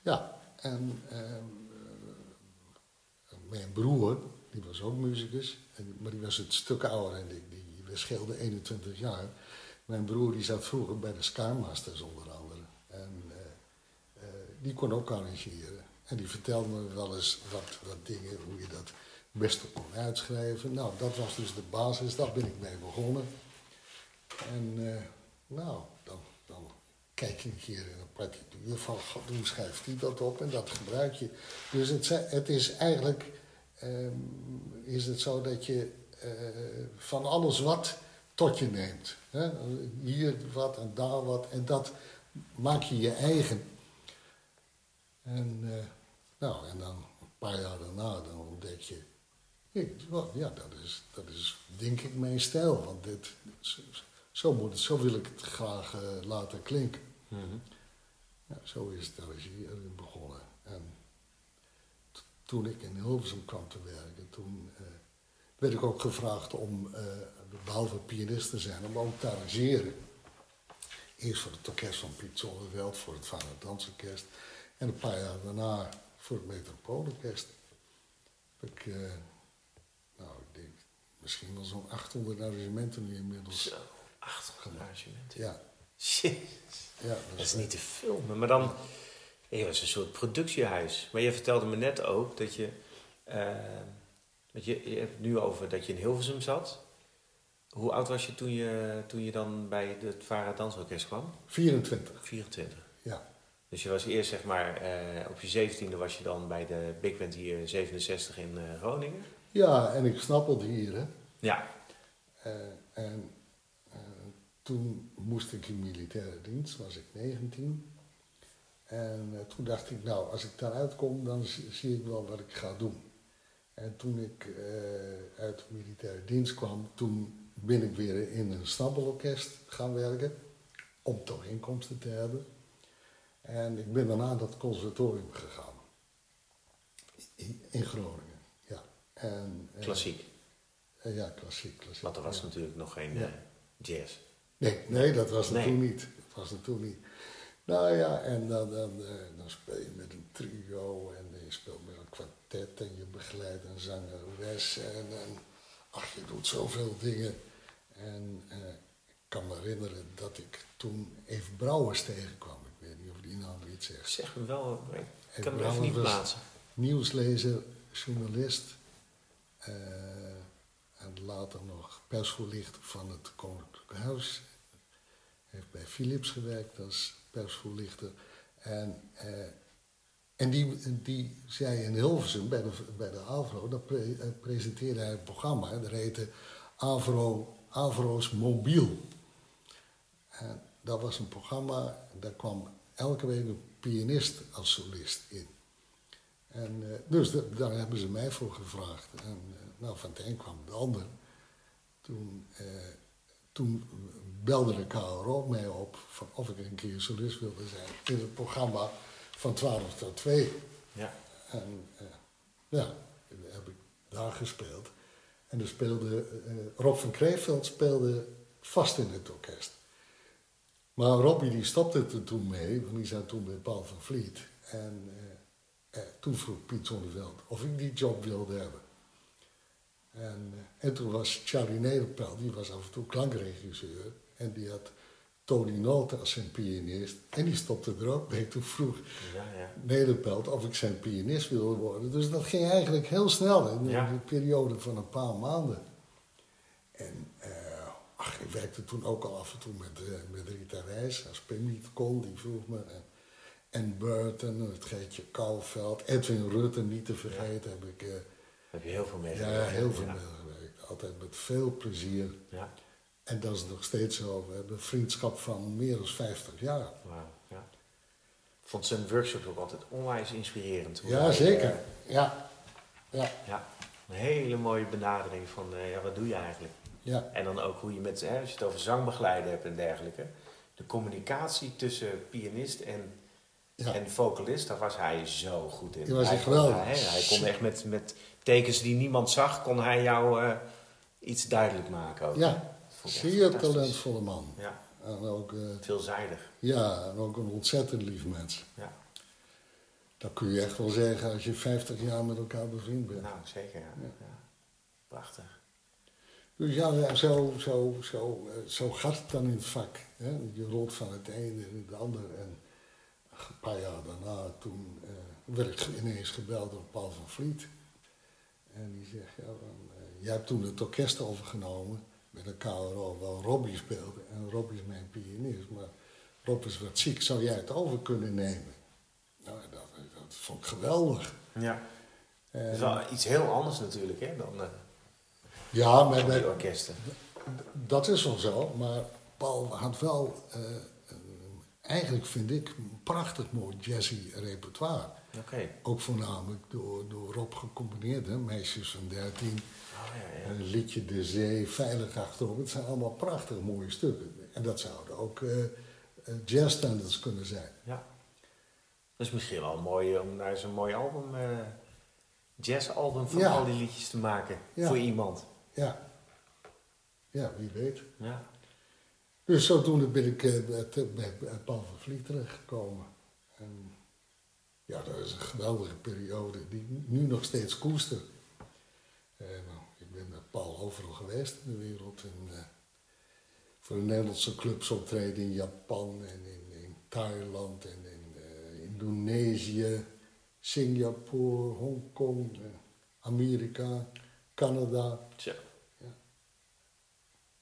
Ja, en ehm, eh, mijn broer, die was ook muzikus, maar die was het stuk ouder en die, die, we scheelden 21 jaar. Mijn broer die zat vroeger bij de Skymasters onder andere. En eh, eh, die kon ook arrangeren. En die vertelde me wel eens wat, wat dingen, hoe je dat beste kon uitschrijven. Nou, dat was dus de basis, daar ben ik mee begonnen. En eh, nou, dan, dan kijk je een keer in een partituur van, god, hoe schrijft hij dat op? En dat gebruik je. Dus het, het is eigenlijk, ehm, is het zo dat je eh, van alles wat tot je neemt. Hè? Hier wat en daar wat. En dat maak je je eigen. En, eh, nou, en dan een paar jaar daarna, dan ontdek je... ik, ja, dat is, dat is denk ik mijn stijl. Want dit, zo, zo, moet het, zo wil ik het graag eh, laten klinken. Mhm. Ja, zo is het arrangeren begonnen. En toen ik in Hilversum kwam te werken, toen eh, werd ik ook gevraagd om, eh, behalve pianist te zijn, om ook te arrangeren. Eerst voor het orkest van Piet Zonneveld, voor het Vader Dansorkest. En een paar jaar daarna voor het Metropoolorkest. Heb ik, eh, nou, ik denk misschien wel zo'n 800 arrangementen nu inmiddels. Zo, 800 arrangementen. Ja, Shit. ja, Dat is niet te filmen. Maar dan, je was een soort productiehuis. Maar je vertelde me net ook dat je, eh, je, je hebt het nu over dat je in Hilversum zat. Hoe oud was je toen je, toen je dan bij het Vara Dansorkest kwam? 24, 24. ja. Dus je was eerst zeg maar, eh, op je 17e was je dan bij de Big Band hier 67 in eh, Groningen. Ja, en ik snappelde hier, hè. Ja. Eh, en toen moest ik in militaire dienst, was ik 19. En toen dacht ik, nou, als ik daaruit kom, dan zie, ik wel wat ik ga doen. En toen ik uit de militaire dienst kwam, toen ben ik weer in een snabbelorkest gaan werken, om toch inkomsten te hebben. En ik ben daarna het conservatorium gegaan. In, in Groningen, ja. En, eh, Klassiek. eh, ja, klassiek, klassiek. Want er was ja. natuurlijk nog geen Ja. eh, jazz. Nee, nee, dat was Nee. toen niet. Dat was er toen niet. Nou ja, en dan, dan, dan speel je met een trio en je speelt met een kwartet en je begeleidt een zangeres en, en ach, je doet zoveel dingen. En eh, ik kan me herinneren dat ik toen Eve Brouwers tegenkwam. Iets zegt. Zeg me wel, ik Eve kan hem even niet plaatsen. Nieuwslezer, journalist eh, en later nog persvoorlichter van het Koninklijk Huis. Heeft bij Philips gewerkt als persvoorlichter. En, eh, en die, die zei in Hilversum bij de, bij de Avro, pre- eh, presenteerde hij een programma. Dat heette Avro, Avro's Mobiel. En dat was een programma, daar kwam elke week een pianist als solist in. En, eh, dus da- daar hebben ze mij voor gevraagd. En eh, nou, van het een kwam de ander. Toen, eh, toen belde de KRO mij op van of ik een keer solist wilde zijn in het programma van 12 tot 2. Ja. En ja, heb ik daar gespeeld. En er speelde, Rob van Kreeveld speelde vast in het orkest. Maar Robbie die stopte er toen mee, want die zat toen bij Paul van Vliet. En eh, eh, toen vroeg Piet Zonneveld of ik die job wilde hebben. En, eh, en toen was Charlie Nederpel, die was af en toe klankregisseur. En die had Tony Nolte als zijn pianist. En die stopte er ook mee. Toen vroeg Ja, ja. Nederpelt of ik zijn pianist wilde worden. Dus dat ging eigenlijk heel snel in Ja. een periode van een paar maanden. En eh, ach, ik werkte toen ook al af en toe met, eh, met Rita Reis. Als Pim niet kon, die vroeg me. En, en Burton, het Geetje Kouwveld, Edwin Rutten niet te vergeten heb ik... eh, Heb je heel veel mee ja, heel veel mee gewerkt. Altijd met veel plezier. Ja, En dat is nog steeds zo. We hebben een vriendschap van meer dan 50 jaar. wauw. Ja. Ik vond zijn workshops ook altijd onwijs inspirerend. Hoe Ja, hij, zeker. eh, Ja. Ja. ja, een hele mooie benadering van, eh, ja, wat doe je eigenlijk? Ja. En dan ook hoe je met, hè, als je het over zangbegeleiden hebt en dergelijke. De communicatie tussen pianist en, Ja. en vocalist, daar was hij zo goed in. Die was hij, geweldig. Kon, hij, hij kon echt met, met tekens die niemand zag, kon hij jou eh, iets duidelijk maken ook. Ja. Zeer talentvolle man. Ja, En ook, eh, veelzijdig. ja, en ook een ontzettend lief mens. Ja, Dat kun je echt wel zeggen als je 50 jaar met elkaar bevriend bent. nou zeker. Ja. Ja. Prachtig. Dus ja, zo, zo, zo, eh, zo gaat het dan in het vak. Hè? Je rolt van het ene in het ander. En een paar jaar daarna, toen eh, werd ik ineens gebeld door Paul van Vliet. En die zegt, ja, dan, eh, jij hebt toen het orkest overgenomen met een KRO, waar Robbie speelde. En Robbie is mijn pianist, maar Rob is wat ziek, zou jij het over kunnen nemen? Nou, dat, dat vond ik geweldig. Ja. En- Dat is wel iets heel anders natuurlijk hè, dan, ja, maar orkesten. Dat is wel zo, maar Paul had wel, eh, een- eigenlijk vind ik, een prachtig mooi jazzy repertoire. Oké. Ook voornamelijk door, door Rob gecomponeerd, hè? Meisjes van 13, Oh, ja, ja. een liedje De Zee, Veilig Achterop. Het zijn allemaal prachtig mooie stukken. En dat zouden ook eh eh, jazzstandards kunnen zijn. Ja. Dat is misschien wel mooi om daar zo'n mooi album, eh jazzalbum van Ja. al die liedjes te maken. Voor iemand. Ja, ja wie weet. Ja. Dus zodoende ben ik eh, bij, bij, bij Paul van Vliet terechtgekomen. En ja, dat is een geweldige periode die ik nu nog steeds koester. En, nou, ik ben met Paul overal geweest in de wereld. En, eh, voor de Nederlandse clubs optreden in Japan en in, in Thailand en in eh, Indonesië, Singapore, Hongkong, eh, Amerika, Canada. Zo.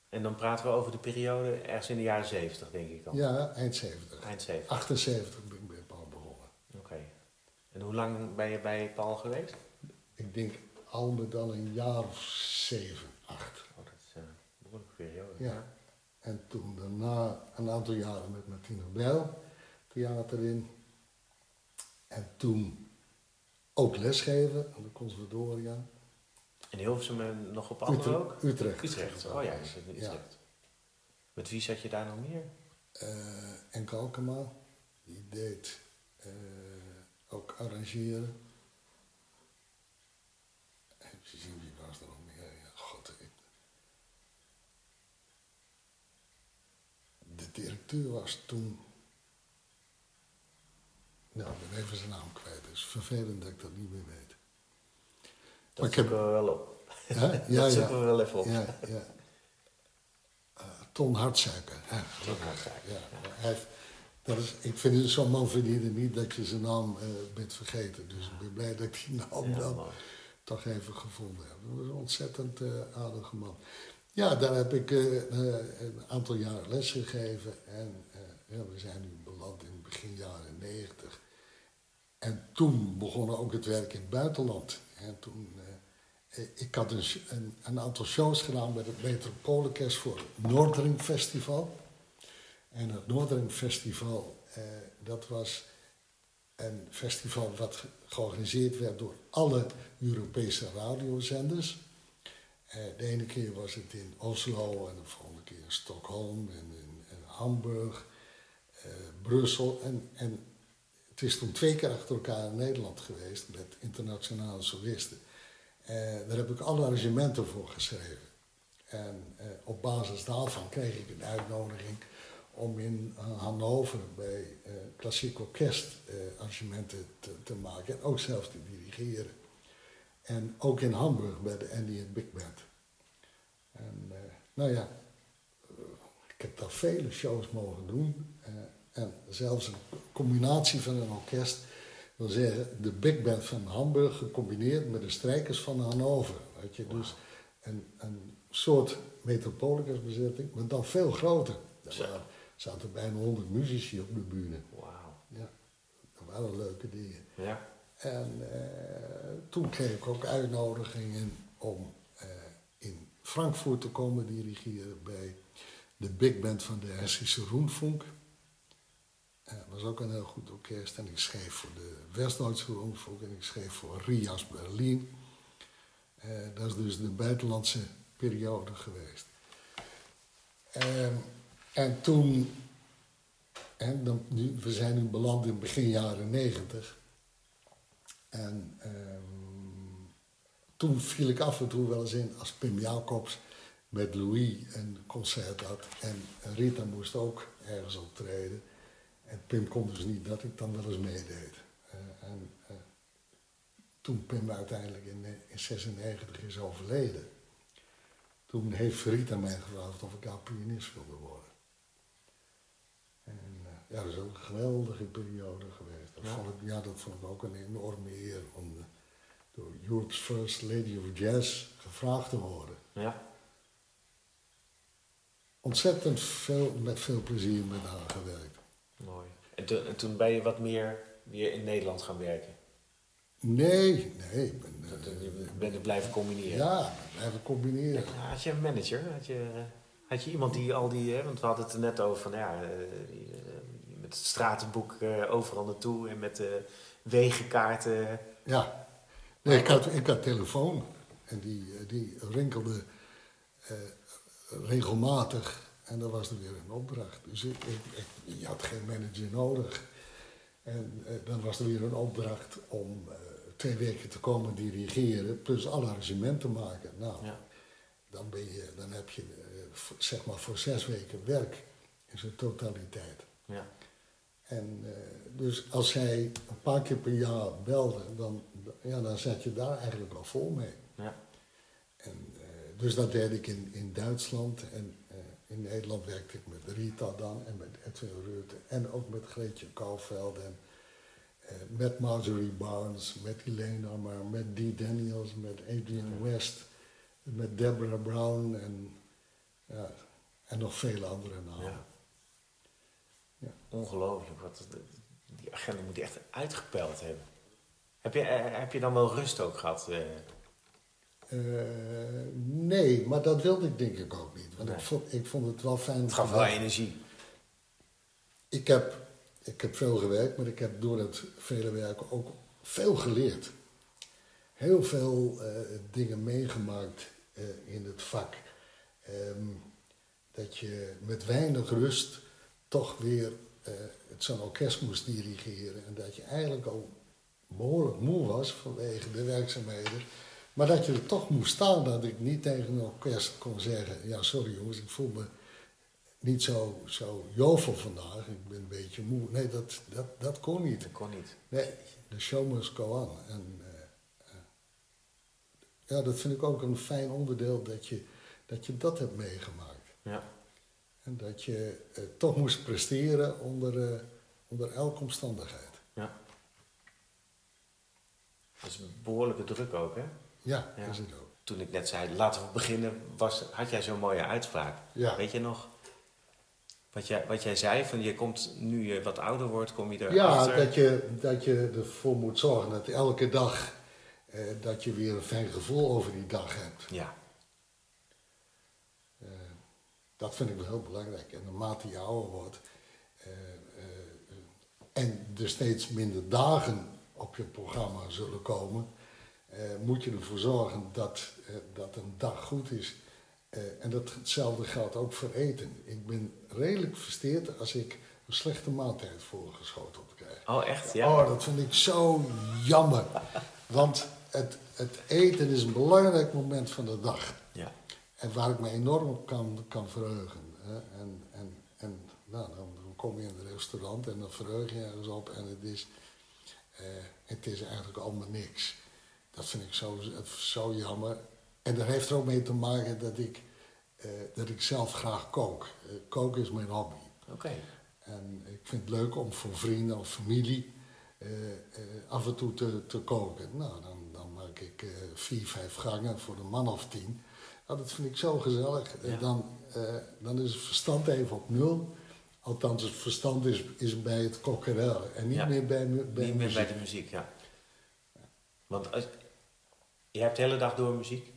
En dan praten we over de periode ergens in de jaren 70, denk ik al. Ja, eind 70. Eind 70. 78 ben ik bij Paul begonnen. Oké. En hoe lang ben je bij Paul geweest? Ik denk al met al een jaar of zeven, acht. Oh, dat is eh, een behoorlijke periode. Ja. En toen daarna een aantal jaren met Martine Bijl theater in. En toen ook lesgeven aan de conservatoria. En Hilversum en nog op andere Utrecht. ook? Utrecht. Utrecht. Oh ja. Utrecht. Met wie zat je daar nog meer? Eh, en Kalkema, die deed eh, ook arrangeren. Even zien wie was er nog meer. Ja, God, ik... De directeur was toen. Nou, ik ben even zijn naam kwijt. Het is vervelend dat ik dat niet meer weet. Dat ik heb- zoeken we wel op. Ja, *laughs* dat ja, zoeken ja. we wel even op. Ja, ja. Eh, Ton Hartsuiker. Ja, Ton Hartsuiker, Ja, hij heeft, dat is, ik vind het zo'n man verdiende niet dat je zijn naam eh, bent vergeten. Dus ik ben blij dat ik die naam dan toch even gevonden heb. Dat was een ontzettend eh, aardige man. Ja, daar heb ik een aantal jaren les gegeven. En we zijn nu beland in begin jaren negentig. En toen begon ook het werk in het buitenland. En toen, eh, ik had een, een, aantal shows gedaan met het Metropoolorkest voor het Noordring Festival. En het Noordring Festival, eh, dat was een festival wat ge- georganiseerd werd door alle Europese radiozenders. Eh, de ene keer was het in Oslo en de volgende keer in Stockholm en in, in Hamburg, Brussel. En, en het is toen twee keer achter elkaar in Nederland geweest met internationale solisten. Eh, daar heb ik alle arrangementen voor geschreven. En eh, op basis daarvan kreeg ik een uitnodiging om in eh, Hannover bij eh klassiek orkest arrangementen te, te maken en ook zelf te dirigeren. En ook in Hamburg bij de Andy Big Band. En nou ja, ik heb daar vele shows mogen doen. En zelfs een combinatie van een orkest. wil zeggen, de big band van Hamburg gecombineerd met de strijkers van Hannover. Weet je, dus een, een soort metropolicusbezetting, maar dan veel groter. Er zaten bijna 100 muzici op de bühne. Wauw. Ja, dat waren leuke dingen. Ja. En eh, toen kreeg ik ook uitnodigingen om eh, in Frankfurt te komen dirigeren bij de big band van de Hessische Rundfunk. Dat was ook een heel goed orkest. En ik schreef voor de West-Duitse Rundfunk en ik schreef voor Rias Berlin. Eh, dat is dus de buitenlandse periode geweest. Ehm, en toen, en dan, nu, we zijn nu beland in begin jaren negentig. En ehm, toen viel ik af en toe wel eens in als Pim Jacobs met Louis een concert had. En Rita moest ook ergens optreden. En Pim kon dus niet dat ik dan wel eens meedeed. Eh, en eh, toen Pim uiteindelijk in, eh, in 96 is overleden, toen heeft Rita mij gevraagd of ik haar pianist wilde worden. En eh, ja, dat is ook een geweldige periode geweest. Dat, Ja. vond ik, ja, dat vond ik ook een enorme eer om eh, door Europe's First Lady of Jazz gevraagd te worden. Ja. Ontzettend veel, met veel plezier met haar gewerkt. Mooi. En toen, en toen ben je wat meer weer in Nederland gaan werken. Nee, nee, ik ben, eh, Je bent het blijven combineren. ja, blijven combineren. Had je een manager? Had je, had je iemand die al die... Hè, want we hadden het er net over van ja... eh, die, eh, met het stratenboek overal naartoe en met de wegenkaarten. Ja, nee, ik, had, ik had telefoon en die, die rinkelde regelmatig en dan was er weer een opdracht. Dus ik, ik, ik- je had geen manager nodig. En eh, dan was er weer een opdracht om eh, twee weken te komen dirigeren, plus alle arrangementen maken. Nou, Ja. dan, ben je, dan heb je eh, zeg maar voor zes weken werk in zijn totaliteit. Ja. En dus als zij een paar keer per jaar belde, dan, ja, dan zat je daar eigenlijk al vol mee. Ja. En, dus dat deed ik in, in Duitsland en in Nederland werkte ik met Rita dan en met Edwin Rutte en ook met Greetje Kouwveld en eh, met Marjorie Barnes, met Elena maar met Dee Daniels, met Adrian West, met Deborah Brown en, ja, en nog vele andere namen. Ja. Ja. Ongelooflijk. Wat, die agenda moet je echt uitgepeld hebben. Heb je, eh, heb je dan wel rust ook gehad? eh? Eh, nee, maar dat wilde ik denk ik ook niet. Want Nee. ik, vond, ik vond het wel fijn. het gaf wel energie. Ik heb, ik heb veel gewerkt, maar ik heb door het vele werken ook veel geleerd. Heel veel eh, dingen meegemaakt eh, in het vak. Ehm, dat je met weinig rust toch weer zo'n orkest moest dirigeren. En dat je eigenlijk al behoorlijk moe was vanwege de werkzaamheden. Maar dat je er toch moest staan, dat ik niet tegen een orkest kon zeggen... Ja, sorry jongens, ik voel me niet zo, zo jovel vandaag. Ik ben een beetje moe. Nee, dat, dat, dat kon niet. Dat kon niet. Nee, de show must go on. En eh, eh, ja, dat vind ik ook een fijn onderdeel dat je dat, je dat hebt meegemaakt. Ja. En dat je eh, toch moest presteren onder, onder elke omstandigheid. ja. Dat is een behoorlijke druk ook, hè? Ja, Ja. dat is het ook. Toen ik net zei, laten we beginnen, was, had jij zo'n mooie uitspraak. Ja. Weet je nog? Wat jij, wat jij zei, van je komt, nu je wat ouder wordt, kom je Ja, erachter. dat je, dat je ervoor moet zorgen dat elke dag eh, dat je weer een fijn gevoel over die dag hebt. Ja, Eh, dat vind ik wel heel belangrijk. En naarmate je ouder wordt eh, eh, en er steeds minder dagen op je programma zullen komen, moet je ervoor zorgen dat, eh, dat een dag goed is. Eh, en dat, hetzelfde geldt ook voor eten. Ik ben redelijk versteerd als ik een slechte maaltijd voorgeschoteld krijg. oh echt? Ja. Oh, dat vind ik zo jammer. Want het, het eten is een belangrijk moment van de dag. ja. En waar ik me enorm op kan, kan verheugen. En, en, en nou, dan, dan kom je in een restaurant en dan verheug je ergens op en het is, eh, het is eigenlijk allemaal niks. Dat vind ik zo, zo jammer. En dat heeft er ook mee te maken dat ik eh, dat ik zelf graag kook. Eh, koken is mijn hobby. Oké. En ik vind het leuk om voor vrienden of familie eh, af en toe te, te koken. Nou, dan, dan maak ik eh, vier, vijf gangen voor een man of tien. Nou, dat vind ik zo gezellig. Ja. dan, dan is het verstand even op nul. Althans, het verstand is, is bij het kokkerellen en niet Ja. meer bij, Niet meer bij de muziek, ja. Want als, je hebt de hele dag door muziek?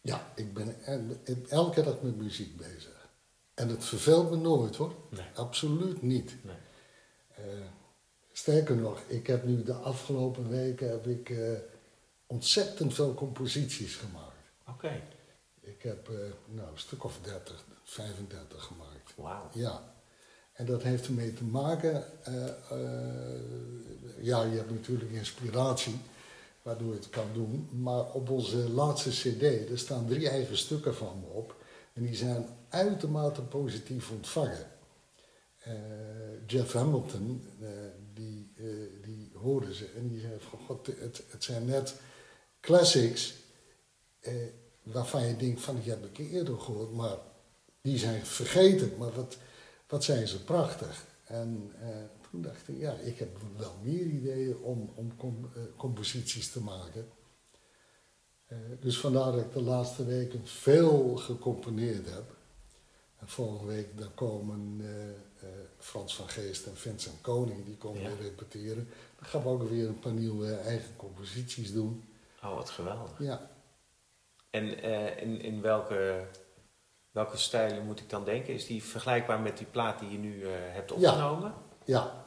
Ja, ik ben en- en elke dag met muziek bezig. En het verveelt me nooit hoor. Nee. Absoluut niet. Nee. Eh, sterker nog, ik heb nu de afgelopen weken heb ik, eh, ontzettend veel composities gemaakt. Oké. Ik heb eh, nou, een stuk of 30, 35 gemaakt. Wauw. Ja. En dat heeft ermee te maken, ja, je hebt natuurlijk inspiratie, waardoor je het kan doen. Maar op onze laatste cd, er staan drie eigen stukken van me op. En die zijn uitermate positief ontvangen. Eh, Jeff Hamilton, eh, die, eh, die hoorde ze en die zei van, god, het, het zijn net classics waarvan je denkt van, die heb ik eerder gehoord, maar die zijn vergeten. Maar wat, wat zijn ze prachtig. En toen dacht ik, ja, ik heb wel meer ideeën om, om com- eh, composities te maken. Eh, dus vandaar dat ik de laatste weken veel gecomponeerd heb. En volgende week dan komen eh, Frans van Geest en Vincent Koning, die komen Ja. weer repeteren. Dan gaan we ook weer een paar nieuwe eigen composities doen. Oh, wat geweldig. Ja, En in, in welke, welke stijlen moet ik dan denken? Is die vergelijkbaar met die plaat die je nu hebt opgenomen? ja. Ja.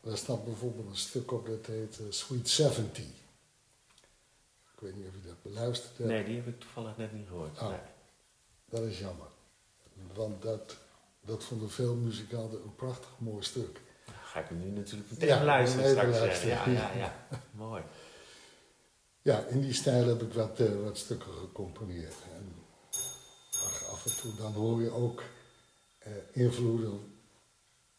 Daar staat bijvoorbeeld een stuk op dat heet eh, Sweet 70. Ik weet niet of je dat beluisterd hebt. Nee, die heb ik toevallig net niet gehoord. Oh. Nee. Dat is jammer. Want dat, dat vonden veel muzikanten een prachtig mooi stuk. Dan ga ik hem nu natuurlijk meteen Ja, luisteren straks. eh. luisteren. Ja, ja, ja. *laughs* Mooi. Ja, in die stijl heb ik wat, eh, wat stukken gecomponeerd. En ach, af en toe dan hoor je ook invloeden,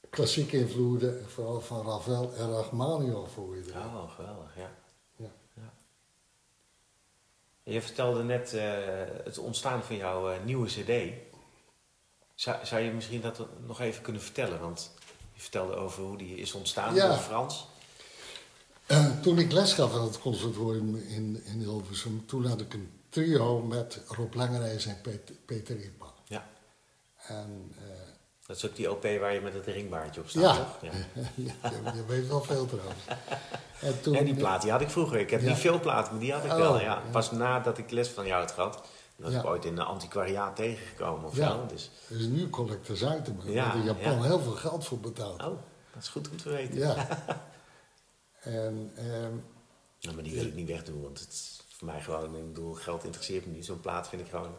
klassieke invloeden, vooral van Ravel en Rachmaninoff hoor je erin. Oh, geweldig, ja. Ja. ja. Je vertelde net eh, het ontstaan van jouw eh, nieuwe cd. Zou, zou je misschien dat nog even kunnen vertellen? Want je vertelde over hoe die is ontstaan Ja. door Frans. Eh, toen ik les gaf aan het conservatorium in, in Hilversum, toen had ik een trio met Rob Langerijs en Peter, Peter. Ja. En Dat is ook die OP waar je met het ringbaardje op staat, Ja. toch? Ja. *laughs* ja, je, weet wel veel trouwens. En toen, En die plaat die had ik vroeger. Ik heb Ja. niet veel platen, maar die had ik Oh, wel. Ja. ja. Pas nadat ik les van jou had gehad. Dat Ja. ik ooit in een antiquariaat tegengekomen of Ja. zo. Dus, Er is nu collectors item. Daar Ja, in Japan ja. heel veel geld voor betaald. oh, dat is goed om te weten. Ja. *laughs* En Nou, maar die wil ik niet wegdoen, want het is voor mij gewoon, ik bedoel, geld interesseert me niet. Zo'n plaat vind ik gewoon,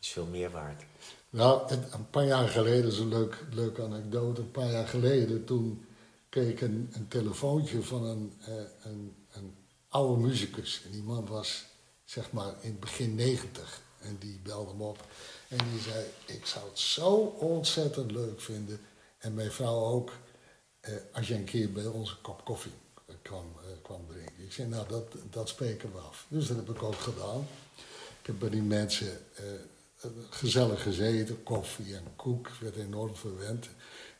is veel meer waard. Nou, een paar jaar geleden, dat is een leuk, leuke anekdote. Een paar jaar geleden, toen kreeg ik een, telefoontje van een, eh, een, een oude muzikus. En die man was, zeg maar, in het begin negentig. En die belde me op. En die zei, ik zou het zo ontzettend leuk vinden. En mijn vrouw ook, eh, als je een keer bij ons een kop koffie eh, kwam, eh, drinken. Ik zei, nou, dat, dat spreken we af. Dus dat heb ik ook gedaan. Ik heb bij die mensen eh, gezellig gezeten, koffie en koek. Werd enorm verwend.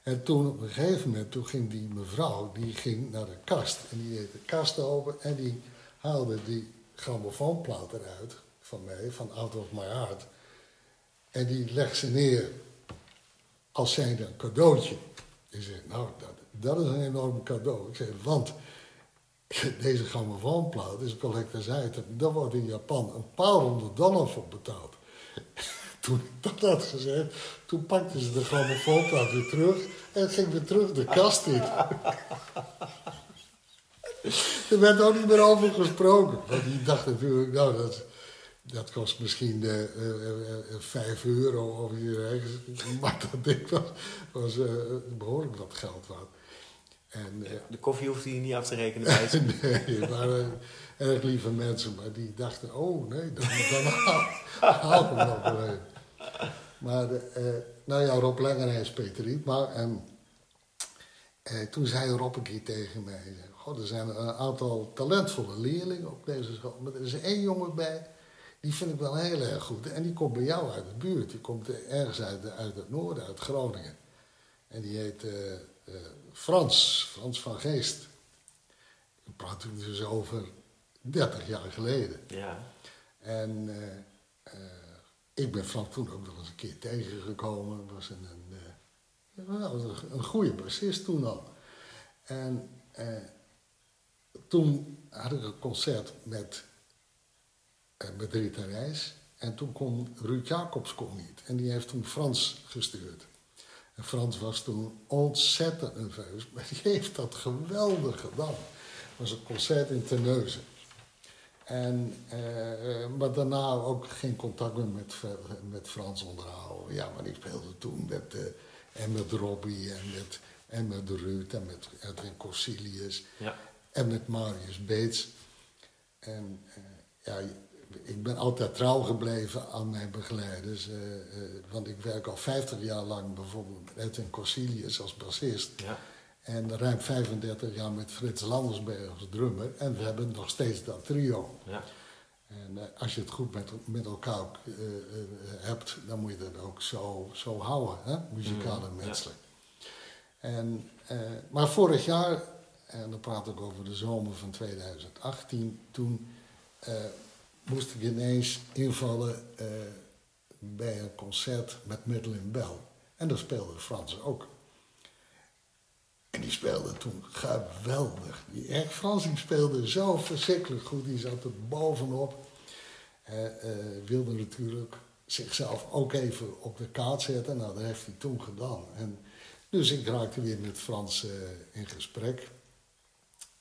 En toen op een gegeven moment, toen ging die mevrouw, die ging naar de kast. En die deed de kast open en die haalde die grammofoonplaat eruit van mij, van Out of My Heart. En die legt ze neer als zijnde een cadeautje. Ik zei, nou, dat, dat is een enorm cadeau. Ik zei, want *laughs* deze grammofoonplaat is een collectors item. Daar wordt in Japan een paar honderd dollar voor betaald. Toen ik dat had gezegd, toen pakten ze de grammofoonplaat weer terug en ging weer terug de kast in. *laughs* er werd ook niet meer over gesproken. Want die dacht natuurlijk, nou, dat, dat kost misschien eh, eh, eh, eh, 5 euro of ergens. *laughs* Maar dat ding was, was eh, behoorlijk wat geld waard. En, eh, De koffie hoefde je niet af te rekenen bij ze. *laughs* nee, het waren erg lieve mensen, maar die dachten, oh nee, dan, dan haal, haal ik hem nog wel even. Maar, eh, nou ja, Rob is Peter Rietma. En eh, toen zei Rob een keer tegen mij, God, er zijn een aantal talentvolle leerlingen op deze school. Maar er is één jongen bij, Die vind ik wel heel erg goed. En die komt bij jou uit de buurt. Die komt ergens uit, uit het noorden, uit Groningen. En die heet eh, Frans, Frans van Geest. Ik praat toen dus over 30 jaar geleden. Ja. En ik ben Frank toen ook nog eens een keer tegengekomen. Was een, een, eh, een, een goede bassist toen al. En eh, toen had ik een concert met, eh, met Rita Reis. En toen kon Ruud Jacobs kon niet. En die heeft toen Frans gestuurd. En Frans was toen ontzettend nerveus. *laughs* Maar die heeft dat geweldig gedaan. Het was een concert in Terneuzen. En, eh, maar daarna ook geen contact meer met, met Frans onderhouden. Ja, maar ik speelde toen met, eh, en met Robbie en met, en met Ruud en met Edwin Corsilius Ja. en met Marius Beets. En eh, ja, ik ben altijd trouw gebleven aan mijn begeleiders. want ik werk al 50 jaar lang bijvoorbeeld met Edwin Corsilius als bassist. Ja. En ruim 35 jaar met Frits Landersberg als drummer. En we hebben nog steeds dat trio. Ja. En eh, als je het goed met, met elkaar eh, eh, hebt, dan moet je dat ook zo, zo houden, hè? muzikaal en Mm, ja. menselijk. En, maar vorig jaar, en dan praat ik over de zomer van 2018, toen moest ik ineens invallen bij een concert met Madeleine Bell. En daar speelde Frans ook. En die speelde toen geweldig. Die echt Frans die speelde zo verschrikkelijk goed. Die zat er bovenop. Eh, eh, wilde natuurlijk zichzelf ook even op de kaart zetten. Nou, dat heeft hij toen gedaan. En, dus ik raakte weer met Frans eh, in gesprek.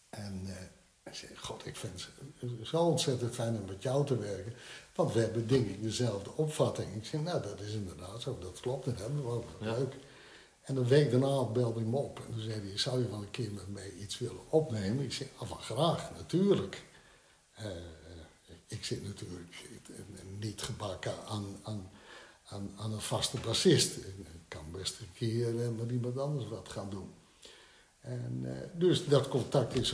En hij zei, god, ik vind het zo ontzettend fijn om met jou te werken. Want we hebben denk ik dezelfde opvatting. Ik zei, nou, dat is inderdaad zo. Dat klopt, dat hebben we ook. Leuk. En een week daarna belde hij me op. En toen zei hij, zou je wel een keer met mij iets willen opnemen? Ik zei, ah, van graag, natuurlijk. Eh, ik zit natuurlijk niet gebakken aan, aan, aan, aan een vaste bassist. Ik kan best een keer eh, met iemand anders wat gaan doen. En, eh, dus dat contact is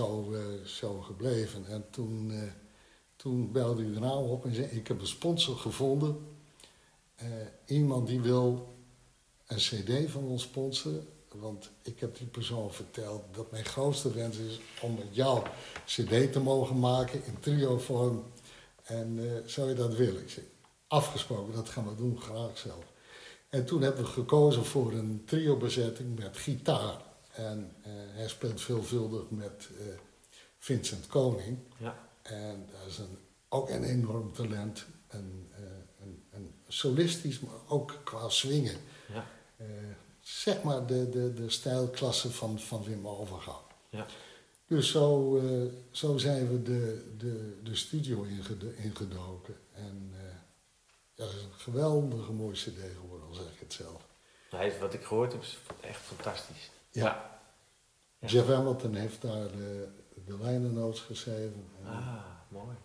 zo, gebleven. En toen, toen belde hij daarna op en zei: Ik heb een sponsor gevonden. Iemand die wil een CD van ons sponsoren. Want ik heb die persoon verteld dat mijn grootste wens is om met jou CD te mogen maken in trio-vorm. En eh, zou je dat willen? Ik zei: Afgesproken, dat gaan we doen, graag zelf. En toen hebben we gekozen voor een trio-bezetting met gitaar. En eh, hij speelt veelvuldig met eh, Vincent Koning. Ja. En dat is een, ook een enorm talent. Een, een, een solistisch, maar ook qua swingen. Ja. Eh, zeg maar de, de, de stijlklasse van, van Wim Overgaal. Ja. Dus zo, eh, zo zijn we de, de, de studio ingedoken. En eh, ja, dat is een geweldige mooie cd geworden, al zeg ik het zelf. Hij, wat ik gehoord heb is echt fantastisch. Ja. Ja. Jeff Hamilton heeft daar de lijnennotes geschreven. En Ah, mooi.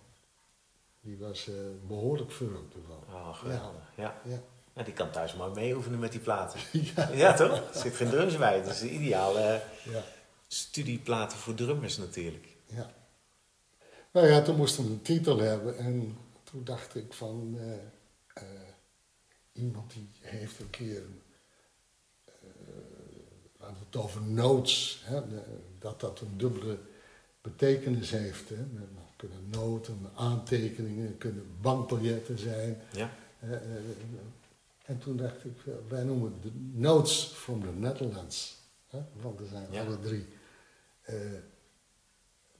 Die was eh, behoorlijk verrukt ervan. Oh, geweldig. Ja. Ja. Nou, die kan thuis maar mee oefenen met die platen. *laughs* Ja. Ja, toch? Er zit geen drums bij. Dat is de ideale Ja. studieplaten voor drummers natuurlijk. ja. Nou ja, toen moesten we een titel hebben. En toen dacht ik van... eh, eh, iemand die heeft een keer... eh we het over notes. Hè, de- dat dat een dubbele betekenis heeft. Hè. Er kunnen noten, aantekeningen, kunnen bankbiljetten zijn. Ja. Eh, eh, en toen dacht ik, eh, wij noemen het de Notes from the Netherlands. Hè? Want er zijn Ja. alle drie eh,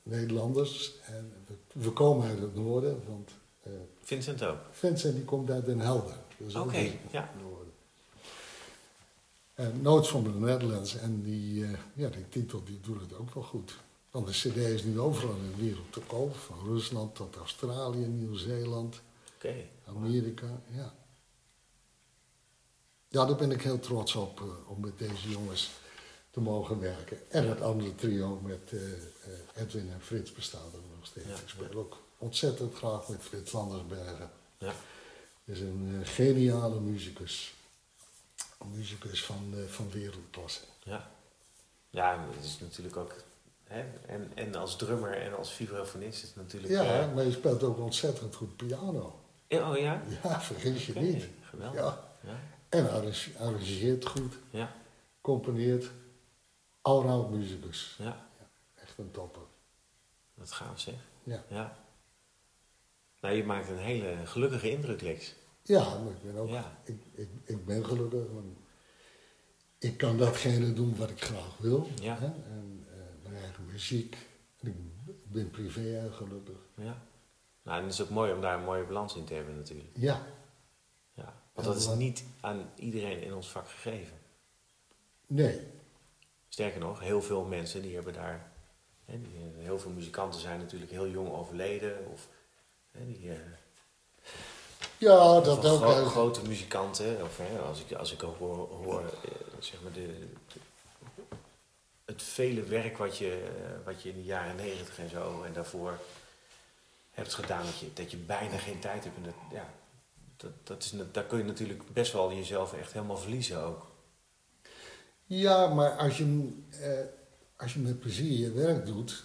Nederlanders. En we, we komen uit het noorden, want eh, Vincent ook. Vincent die komt uit Den Helder. Dus Oké, het ja. noorden. En Notes from the Netherlands. En die, ja, die titel die doet het ook wel goed. Want de cd is nu overal in de wereld te koop. Van Rusland tot Australië, Nieuw-Zeeland. Oké. Amerika, ja. Ja, daar ben ik heel trots op, eh, om met deze jongens te mogen werken. En het andere trio met eh, eh, Edwin en Frits bestaat er nog steeds. Ja, ik speel ook ontzettend graag met Frits Landersbergen. Ja. Is een geniale muzikus. Een muzikus van, van wereldklasse. Ja. Ja, het is natuurlijk ook... Hè, en, en als drummer en als vibrafonist is het natuurlijk... Ja, maar je speelt ook ontzettend goed piano. Oh ja? Ja, vergis je niet. Geweldig. Ja. Ja. En arrange- arrangeert goed, Ja. componeert. Allround muzikus. ja. Echt een topper. Dat gaaf zeg. Ja. Ja. Nou, je maakt een hele gelukkige indruk, Lex. Ja, maar ik ben ook... Ja. Ik, ik, ik ben gelukkig. Want ik kan datgene doen wat ik graag wil. Ja. Hè? En eh, mijn eigen muziek. En ik ben privé heel gelukkig. Ja. Nou, en het is ook mooi om daar een mooie balans in te hebben natuurlijk. Ja. Want dat is niet aan iedereen in ons vak gegeven. Nee. Sterker nog, heel veel mensen die hebben daar... Hè, die, eh, heel veel muzikanten zijn natuurlijk heel jong overleden. Of hè, die... eh, Ja, dat ook. gro- grote muzikanten, of hè, als ik, als ik ook hoor, hoor eh, zeg maar de, de- het vele werk wat je, wat je in de jaren negentig en zo en daarvoor hebt gedaan, dat je, dat je bijna geen tijd hebt. En dat, ja, dat, dat is, daar kun je natuurlijk best wel jezelf echt helemaal verliezen ook. Ja, maar als je, eh, als je met plezier je werk doet,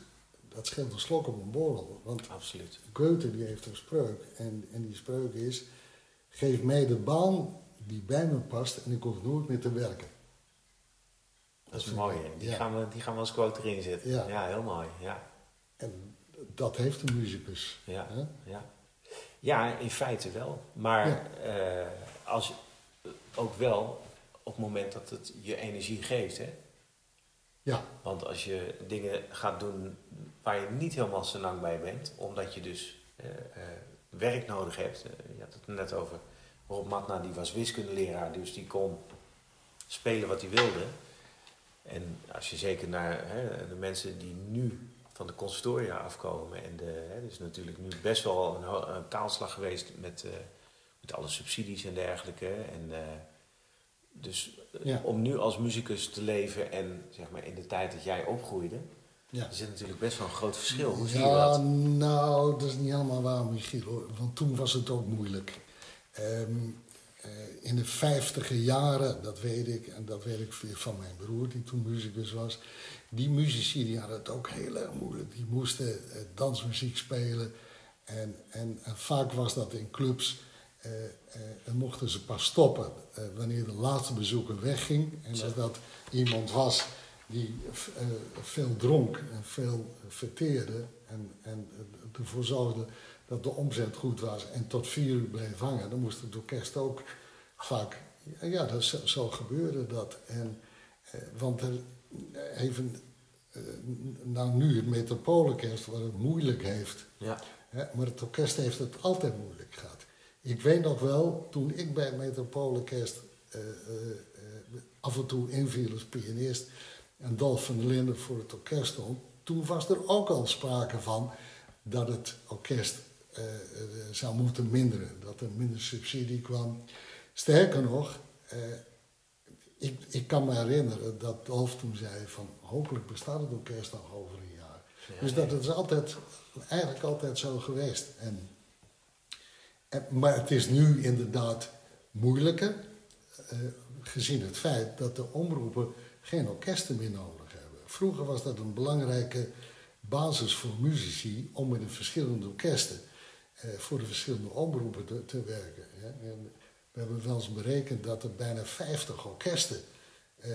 dat scheelt een slok op een borrel. Want Absoluut. Goethe die heeft een spreuk. En, en die spreuk is, geef mij de baan die bij me past en ik hoef nooit meer te werken. Dat is mooi. hè? Die, ja. gaan we, die gaan we als quote erin zetten. Ja. Ja, heel mooi. Ja. En dat heeft een muzikus. Ja, hè? ja. Ja, in feite wel. Maar Ja. eh, als je, ook wel op het moment dat het je energie geeft. Hè? Ja, Want als je dingen gaat doen waar je niet helemaal zo lang bij bent, omdat je dus eh, eh, werk nodig hebt. eh, je had het net over Rob Matna, die was wiskundeleraar, dus die kon spelen wat hij wilde. En als je zeker naar hè, de mensen die nu van de conservatoria afkomen, en de, hè, is natuurlijk nu best wel een, een kaalslag geweest met, eh, met alle subsidies en dergelijke. En, eh, dus eh, Ja. om nu als muzikus te leven en zeg maar in de tijd dat jij opgroeide, ja. er zit natuurlijk best wel een groot verschil. Hoe zie je ja, dat? nou, dat is niet helemaal waar, Michiel. Hoor. Want toen was het ook moeilijk. Ehm, eh, in de vijftiger jaren, dat weet ik, en dat weet ik van mijn broer, die toen muzikus was. Die muzici die hadden het ook heel erg moeilijk. Die moesten eh, dansmuziek spelen. En, en, en vaak was dat in clubs. eh, eh, en mochten ze pas stoppen eh, wanneer de laatste bezoeker wegging. En als dat iemand was die eh, veel dronk en veel verteerde en, en ervoor zorgde dat de omzet goed was en tot vier uur bleef hangen, dan moest het orkest ook vaak, ja, dat, zo, gebeurde dat. En, eh, want er, even, nou nu het Metropoolorkest wat het moeilijk heeft, Ja, Hè, maar het orkest heeft het altijd moeilijk gehad. Ik weet nog wel, toen ik bij het Metropoolorkest eh, eh, eh, af en toe inviel als pianist en Dolf van der Linden voor het orkest stond, toen was er ook al sprake van dat het orkest zou moeten minderen, dat er minder subsidie kwam. Sterker nog, ik, ik kan me herinneren dat Dolf toen zei van hopelijk bestaat het orkest nog over een jaar. Ja, dus dat is altijd, eigenlijk altijd zo geweest. En, en, maar het is nu inderdaad moeilijker, eh, gezien het feit dat de omroepen geen orkesten meer nodig hebben. Vroeger was dat een belangrijke basis voor muzici om met de verschillende orkesten eh, voor de verschillende omroepen te, te werken. Hè. En we hebben wel eens berekend dat er bijna 50 orkesten eh,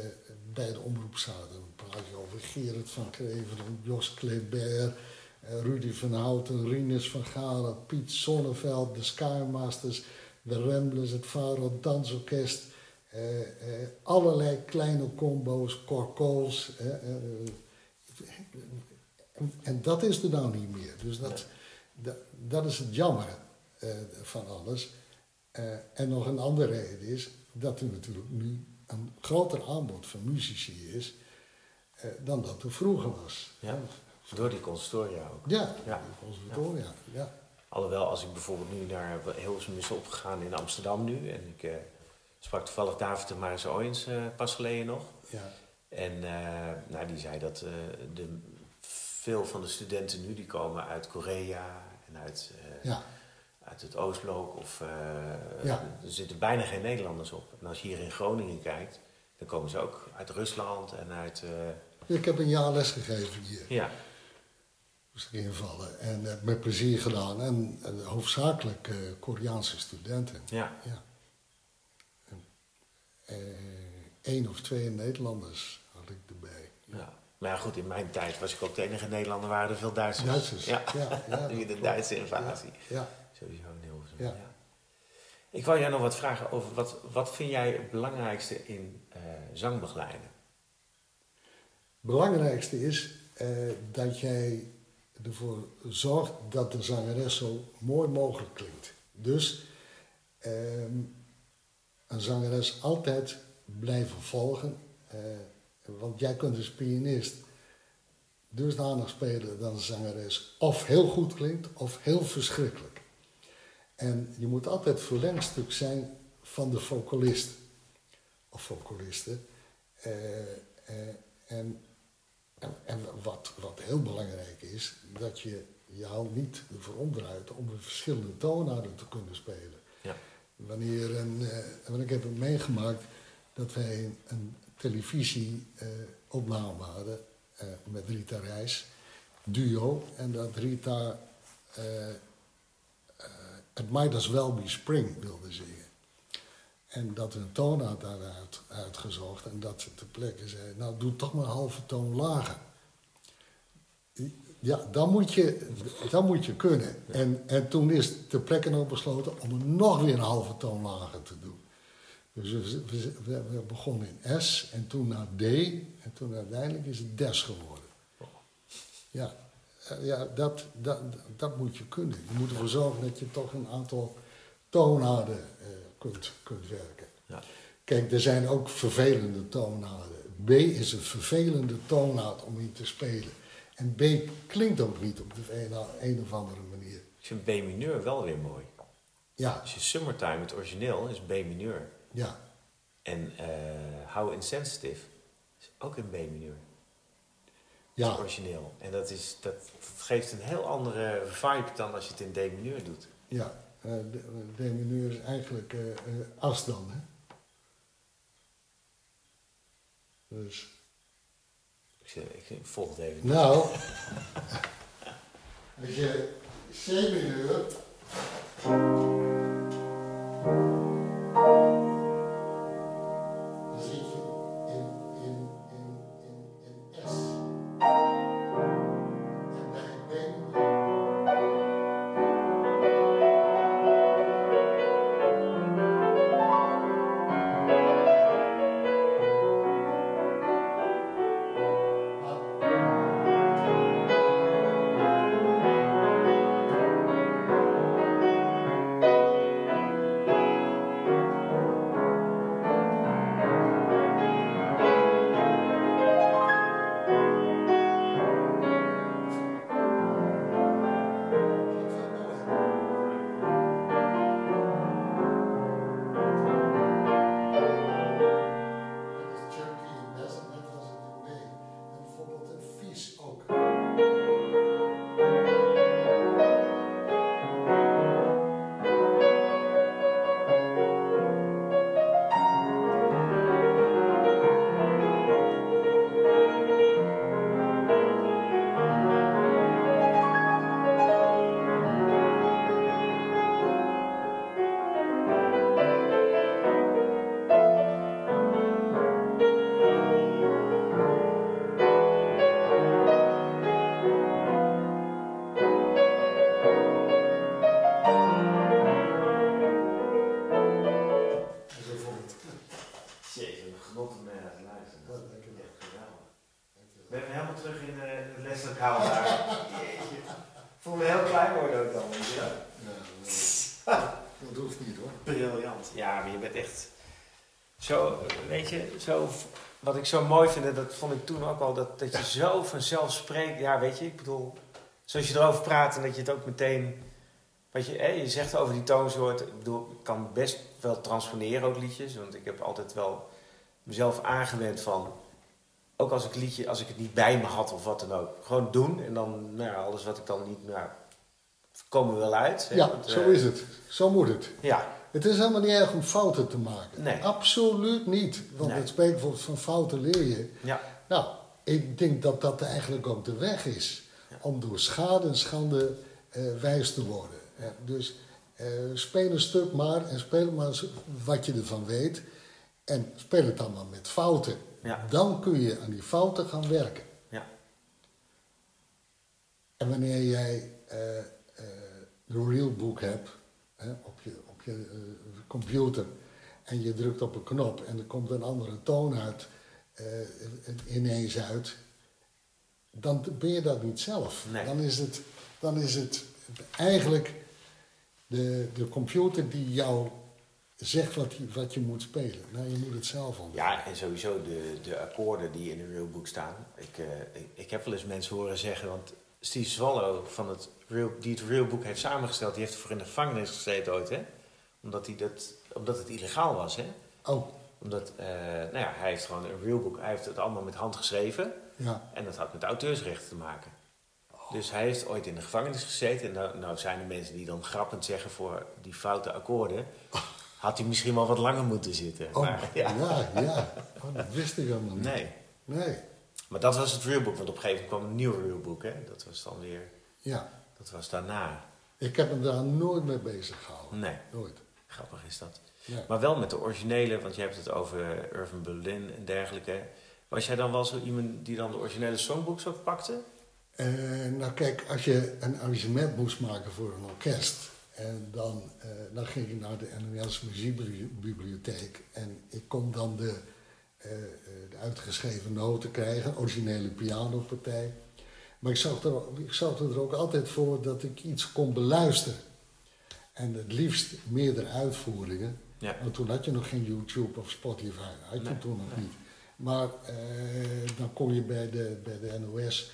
bij de omroep zaten. Dan praat je over Gerard van Kreveren, Jos Kleber, eh, Rudy van Houten, Rinus van Galen, Piet Sonneveld, de Skymasters, de Ramblers, het Faro Dansorkest. eh, eh, allerlei kleine combo's, korkools. eh, eh, en, en dat is er nou niet meer. Dus dat, dat, dat is het jammer van alles. Eh, en nog een andere reden is dat er natuurlijk nu een groter aanbod van muzici is eh, dan dat er vroeger was. ja. door die conservatoria ook. Ja, Ja. de conservatoria. Ja. Alhoewel, als ik bijvoorbeeld nu naar Hilversum is opgegaan in Amsterdam nu, en ik eh, sprak toevallig David de Maris Ooyens eh, pas geleden nog. Ja. En eh, nou, die zei dat eh, de, veel van de studenten nu die komen uit Korea en uit, eh, Ja. Uit het Oostblok. Of, eh, Ja. Er zitten bijna geen Nederlanders op. En als je hier in Groningen kijkt, dan komen ze ook uit Rusland en uit... eh, Ik heb een jaar les gegeven hier. ja, moest ik invallen. En uh, met plezier gedaan. En uh, hoofdzakelijk uh, Koreaanse studenten. Ja. ja. Eén of twee Nederlanders had ik erbij. Ja. Maar ja, goed, in mijn tijd was ik ook de enige Nederlander, waren er veel Duitsers. Duitsers, ja. ja. ja *laughs* de Duitse invasie. Ja. Sowieso een heel ja. ja. Ik wou jij nog wat vragen over, wat, wat vind jij het belangrijkste in uh, zangbegeleiden? Het belangrijkste is uh, dat jij ervoor zorgt dat de zangeres zo mooi mogelijk klinkt. Dus um, een zangeres altijd blijven volgen. Uh, want jij kunt als pianist dusdanig spelen dat een zangeres of heel goed klinkt of heel verschrikkelijk. En je moet altijd verlengstuk zijn van de vocalist of vocalisten. Uh, uh, en en, en wat, wat heel belangrijk is, dat je jou niet ervoor omdraait om verschillende toonaarden te kunnen spelen. Ja. Wanneer een, uh, want ik heb het meegemaakt dat wij een, een televisieopname hadden met Rita Reis, duo, en dat Rita het Might As Well Be Spring wilde zingen. En dat we een toonaard daaruit uitgezocht en dat ze ter plekke zei, nou doe toch maar een halve toon lager. Ja, dan moet je, dan moet je kunnen. En, en toen is ter plekke nog besloten om er nog weer een halve toon lager te doen. Dus we, we, we begonnen in S en toen naar D en toen uiteindelijk is het des geworden. Ja, ja dat, dat, dat moet je kunnen. Je moet ervoor zorgen dat je toch een aantal toonaarden uh, kunt, kunt werken. Ja. Kijk, er zijn ook vervelende toonaarden. B is een vervelende toonaard om in te spelen. En B klinkt ook niet op de een, een of andere manier. Ik vind B-mineur wel weer mooi. Ja, Als je Summertime, het origineel, is B-mineur. ja, En eh How Insensitive is ook in B-mineur. Ja. Het origineel. En dat, is, dat, dat geeft een heel andere vibe dan als je het in D-mineur doet. ja. Uh, de, de mineur is eigenlijk uh, as dan, hè? Dus, Ik, ik, volg het even. nou, *laughs* als je C zo mooi vind, dat vond ik toen ook al, dat, dat je zo vanzelf spreekt. Ja, weet je, ik bedoel, zoals je erover praat en dat je het ook meteen, wat je, hè, je zegt over die toonsoort, ik bedoel, ik kan best wel transponeren ook liedjes, want ik heb altijd wel mezelf aangewend van, ook als ik liedje, als ik het niet bij me had of wat dan ook, gewoon doen en dan, nou ja, alles wat ik dan niet, nou, komen we wel uit. hè, Ja, want, zo eh, is het. Zo moet het. Ja, Het is helemaal niet erg om fouten te maken. Nee. Absoluut niet. Want Nee. het spreekwoord van fouten leer je. ja, Nou, ik denk dat dat eigenlijk ook de weg is. om door schade en schande eh, wijs te worden. Dus eh, speel een stuk maar en speel maar wat je ervan weet. En speel het dan maar met fouten. Ja. Dan kun je aan die fouten gaan werken. Ja. En wanneer jij eh, eh, de real book hebt hè, op je, computer en je drukt op een knop en er komt een andere toon uit, eh, ineens uit, dan ben je dat niet zelf. Nee. Dan, is het, dan is het eigenlijk de, de computer die jou zegt wat, je- wat je moet spelen. Nou, je moet het zelf ontdekken. Ja, en sowieso de, de akkoorden die in een realbook staan. Ik, eh, ik, ik heb wel eens mensen horen zeggen, want Steve Swallow, van het real, die het realbook heeft samengesteld, die heeft ervoor in de gevangenis gezeten ooit, hè? Omdat, hij dat, omdat het illegaal was, hè? Oh, Omdat, eh, nou ja, hij heeft gewoon een realbook, hij heeft het allemaal met hand geschreven. ja. En dat had met auteursrechten te maken. Dus hij heeft ooit in de gevangenis gezeten. En nou, nou zijn er mensen die dan grappend zeggen voor die foute akkoorden. Had hij misschien wel wat langer moeten zitten. Oh, Maar, ja, ja. ja. Oh, dat wist ik helemaal niet. Nee. Nee, Maar dat was het realbook, want op een gegeven moment kwam een nieuw realbook. Hè? Dat was dan weer, ja. dat was daarna. Ik heb me daar nooit mee bezig gehouden. Nee, Nooit. Grappig is dat. Maar wel met de originele, want je hebt het over Irving Berlin en dergelijke. Was jij dan wel zo iemand die dan de originele songbooks ook pakte? Eh, nou kijk, als je een arrangement moest maken voor een orkest, en dan, eh, dan ging ik naar de NOS Muziekbibliotheek en ik kon dan de, eh, eh, de uitgeschreven noten krijgen, originele pianopartij. Maar ik zorgde, er, ik zorgde er ook altijd voor dat ik iets kon beluisteren. En het liefst meerdere uitvoeringen. Ja. Want toen had je nog geen YouTube of Spotify, had je Nee, toen nog nee. niet. Maar eh, dan kon je bij de, bij de NOS,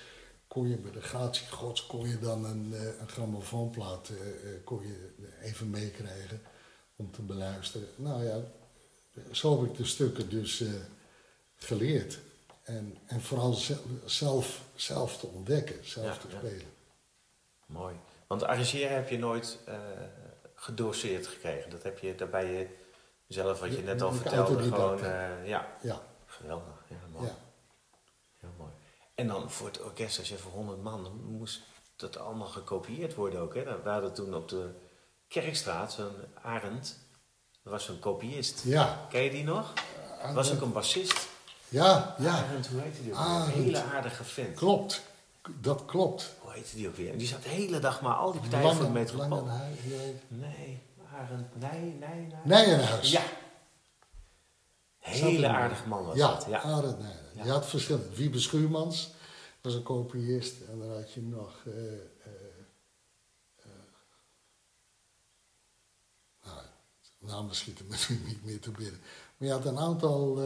kon je bij de gratie gods, kon je dan een, eh, een grammofoonplaat eh, eh, kon je even meekrijgen om te beluisteren. Nou ja, zo heb ik de stukken dus eh, geleerd. En, en vooral ze- zelf, zelf te ontdekken, zelf Ja, te ja. spelen. Mooi. Want arrangeren heb je nooit gedoseerd gekregen. Dat heb je, daar ben je zelf, wat je net al vertelde, gewoon... eh, ja, Ja, geweldig. Ja, mooi. ja. Heel mooi. En dan voor het orkest, als je voor 100 man, dan moest dat allemaal gekopieerd worden ook. Hè? We hadden toen op de Kerkstraat zo'n Arend, dat was zo'n kopiist. Ja, Ken je die nog? Dat was ook een bassist. ja, ja, Arend, hoe heette die ook. Een hele aardige vent. klopt. Dat klopt. Hoe heette die ook weer? Die zat de hele dag maar al die partijen voor de metropool. Nee. Arend, nee, nee. Nijenhuis. Ja. Hele aardige man was ja, dat. Ja. Arend Nijenhuis. Ja. Je had verschillende. Wiebe Schuurmans was een kopiist. En dan had je nog... eh, nou, namen schieten me nu niet meer te binnen. Maar je had een aantal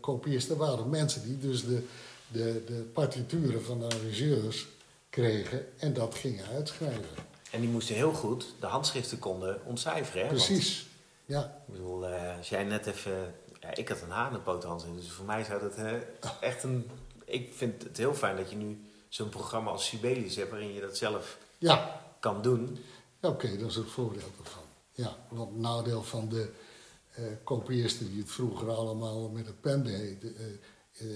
kopiisten. Waren mensen die dus de, de, de partituren van de arrangeurs kregen en dat gingen uitschrijven. En die moesten heel goed de handschriften konden ontcijferen. Hè? Want- Precies. Ja, Ik bedoel, eh, als jij net even... Ja, ik had een hanenpoothand in, dus voor mij zou dat eh, echt een... Ik vind het heel fijn dat je nu zo'n programma als Sibelius hebt... waarin je dat zelf ja. kan doen. Ja, Oké, dat is het voordeel ervan. Ja, want het nadeel van de kopiisten die het vroeger allemaal met een pen deden. Eh,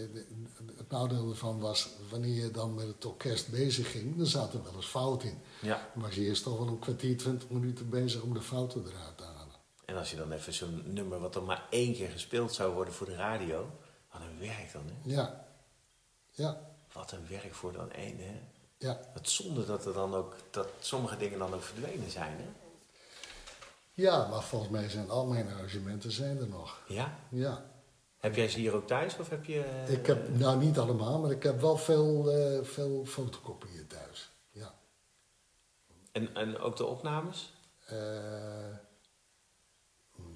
het nadeel ervan was, wanneer je dan met het orkest bezig ging, dan zat er wel eens fout in. Ja. Was je eerst toch wel een kwartier, twintig minuten bezig om de fouten eruit te halen. En als je dan even zo'n nummer wat dan maar één keer gespeeld zou worden voor de radio... Wat een werk dan, hè? Ja, ja, Wat een werk voor dan één, hè? ja. Het zonde dat er dan ook... dat sommige dingen dan ook verdwenen zijn, hè? Ja, maar volgens mij zijn al mijn arrangementen zijn er nog. Ja? Ja. Heb jij ze hier ook thuis of heb je... eh, Ik heb, nou niet allemaal, maar ik heb wel veel, eh, veel fotokopieën thuis. Ja. En, en ook de opnames? Eh,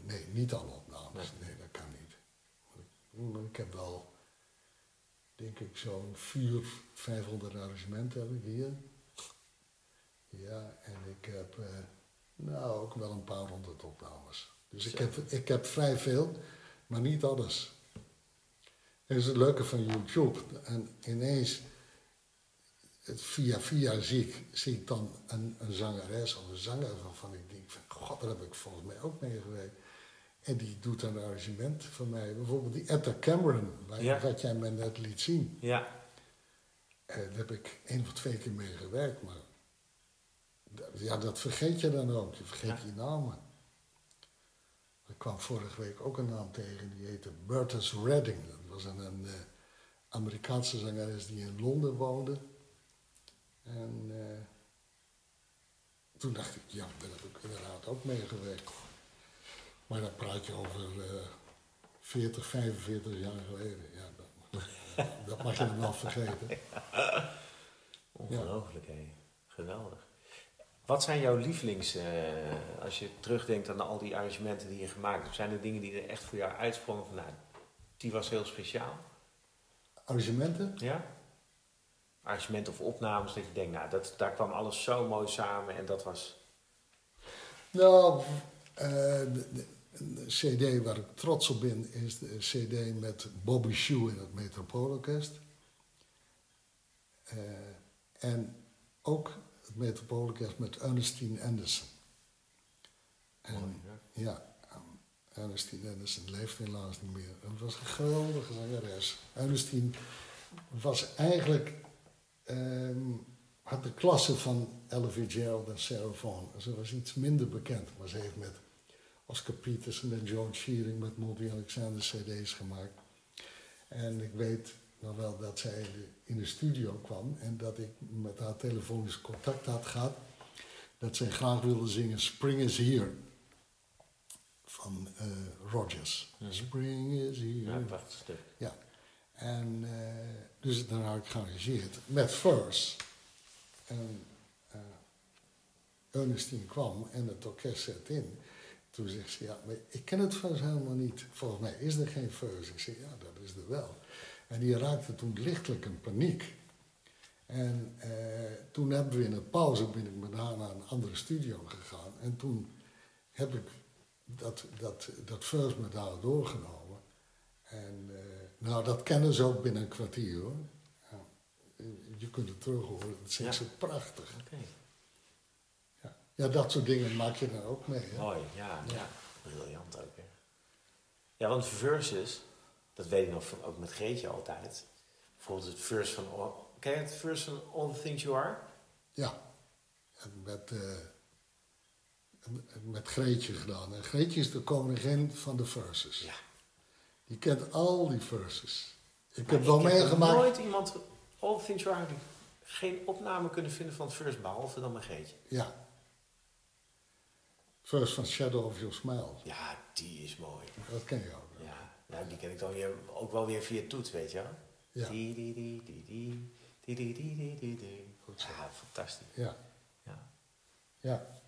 nee, niet alle opnames. Nee, dat kan niet. Maar ik heb wel, denk ik, zo'n 400, 500 arrangementen heb ik hier. Ja, en ik heb nou ook wel een paar honderd opnames. Dus ik heb, ik heb vrij veel, maar niet alles. Dat is het leuke van YouTube. En ineens, het via via zie ik, zie ik dan een, een zangeres of een zanger waarvan ik denk van, god, daar heb ik volgens mij ook mee gewerkt. En die doet een arrangement van mij. Bijvoorbeeld die Etta Cameron, waar- Ja. wat jij me net liet zien. Ja. Eh, daar heb ik één of twee keer mee gewerkt, maar ja, dat vergeet je dan ook. Je vergeet Ja. je namen. Ik kwam vorige week ook een naam tegen, die heette Bertus Redding. Was een, een eh, Amerikaanse zangeres die in Londen woonde. En eh, toen dacht ik, ja, daar heb ik inderdaad ook mee gewerkt. Maar dan praat je over eh 40, 45 jaar geleden. Ja, dat, dat mag je dan wel vergeten. *laughs* Ongelooflijk, hé. Geweldig. Wat zijn jouw lievelings, eh, als je terugdenkt aan al die arrangementen die je gemaakt hebt? Zijn er dingen die er echt voor jou uitsprongen van, nou, die was heel speciaal? Arrangementen? Ja? Arrangementen of opnames dat je denkt, nou, dat, daar kwam alles zo mooi samen en dat was... Nou, eh, de, de- de CD waar ik trots op ben is de CD met Bobby Shoe in het Metropoolorkest. Eh, en ook het Metropoolorkest met Ernestine Anderson. En, Mooi, ja. ja, Ernestine Anderson leeft helaas niet meer. Het was een geweldige zangeres. Ernestine was eigenlijk, ehm, had de klasse van Ella Fitzgerald en Sarah Vaughan. Ze was iets minder bekend, maar ze heeft met Oscar Peterson en Joan Shearing met Monty Alexander cd's gemaakt. En ik weet nog wel dat zij in de studio kwam en dat ik met haar telefonisch contact had gehad. Dat zij graag wilde zingen Spring is Here van eh, Rogers. Mhm. Spring is here. Ja, een prachtig stuk. Ja. En eh, dus daar had ik gearrangeerd met First. En eh Ernestine kwam en het orkest zet in. Toen zegt ze, ja, maar ik ken het First helemaal niet. Volgens mij is er geen First. Ik zeg, ja, dat is er wel. En die raakte toen lichtelijk in paniek. En eh, toen hebben we in een pauze, ben ik met haar naar een andere studio gegaan. En toen heb ik dat, dat, dat First met haar doorgenomen. En eh, nou, dat kennen ze ook binnen een kwartier hoor. Ja, je kunt het terug horen, dat zingt Ja. ze prachtig. Ja. ja, dat soort dingen maak je dan ook mee. Hè? Mooi, ja, ja. Briljant ook, hè. Ja, want verses, dat weet ik nog van, ook met Greetje altijd. Bijvoorbeeld het verse van, All- ken je het verse van All the Things You Are? Ja, en met, eh, met Greetje gedaan. En Greetje is de koningin van de verses. Ja. Die kent al die verses. Ik Maar heb wel meegemaakt. nooit iemand, All Things die geen opname kunnen vinden van het verse, behalve dan mijn Greetje. Ja. Verse van Shadow of Your Smile. Ja, die is mooi. Dat ken je ook. wel. Ja, nou, die ken ik dan weer, ook wel weer via toets, weet je wel. Ja. Die, die, die, die, die, die, die, die, die, die, die. Goed zo, ja, fantastisch. Ja. Ja, Ja.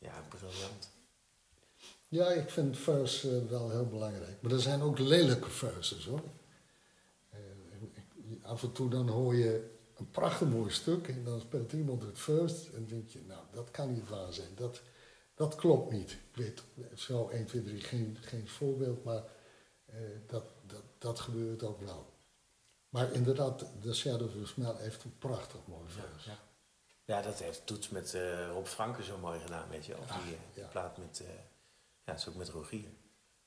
Ja briljant. Ja, ik vind verse eh, wel heel belangrijk. Maar er zijn ook lelijke verses hoor. Eh, af en toe dan hoor je een prachtig mooi stuk en dan speelt iemand het first en denk je, nou dat kan niet waar zijn. Dat, dat klopt niet. Ik weet zo 1, 2, 3 geen, geen voorbeeld, maar eh, dat, dat, dat gebeurt ook wel. Maar inderdaad, de Shadow of the Smell heeft een prachtig mooi vers. Ja. Ja, dat heeft Toets met eh, Rob Franken zo mooi gedaan, weet je wel. Die, Ah, eh, die ja. plaat met, eh, ja, het is ook met Rogier.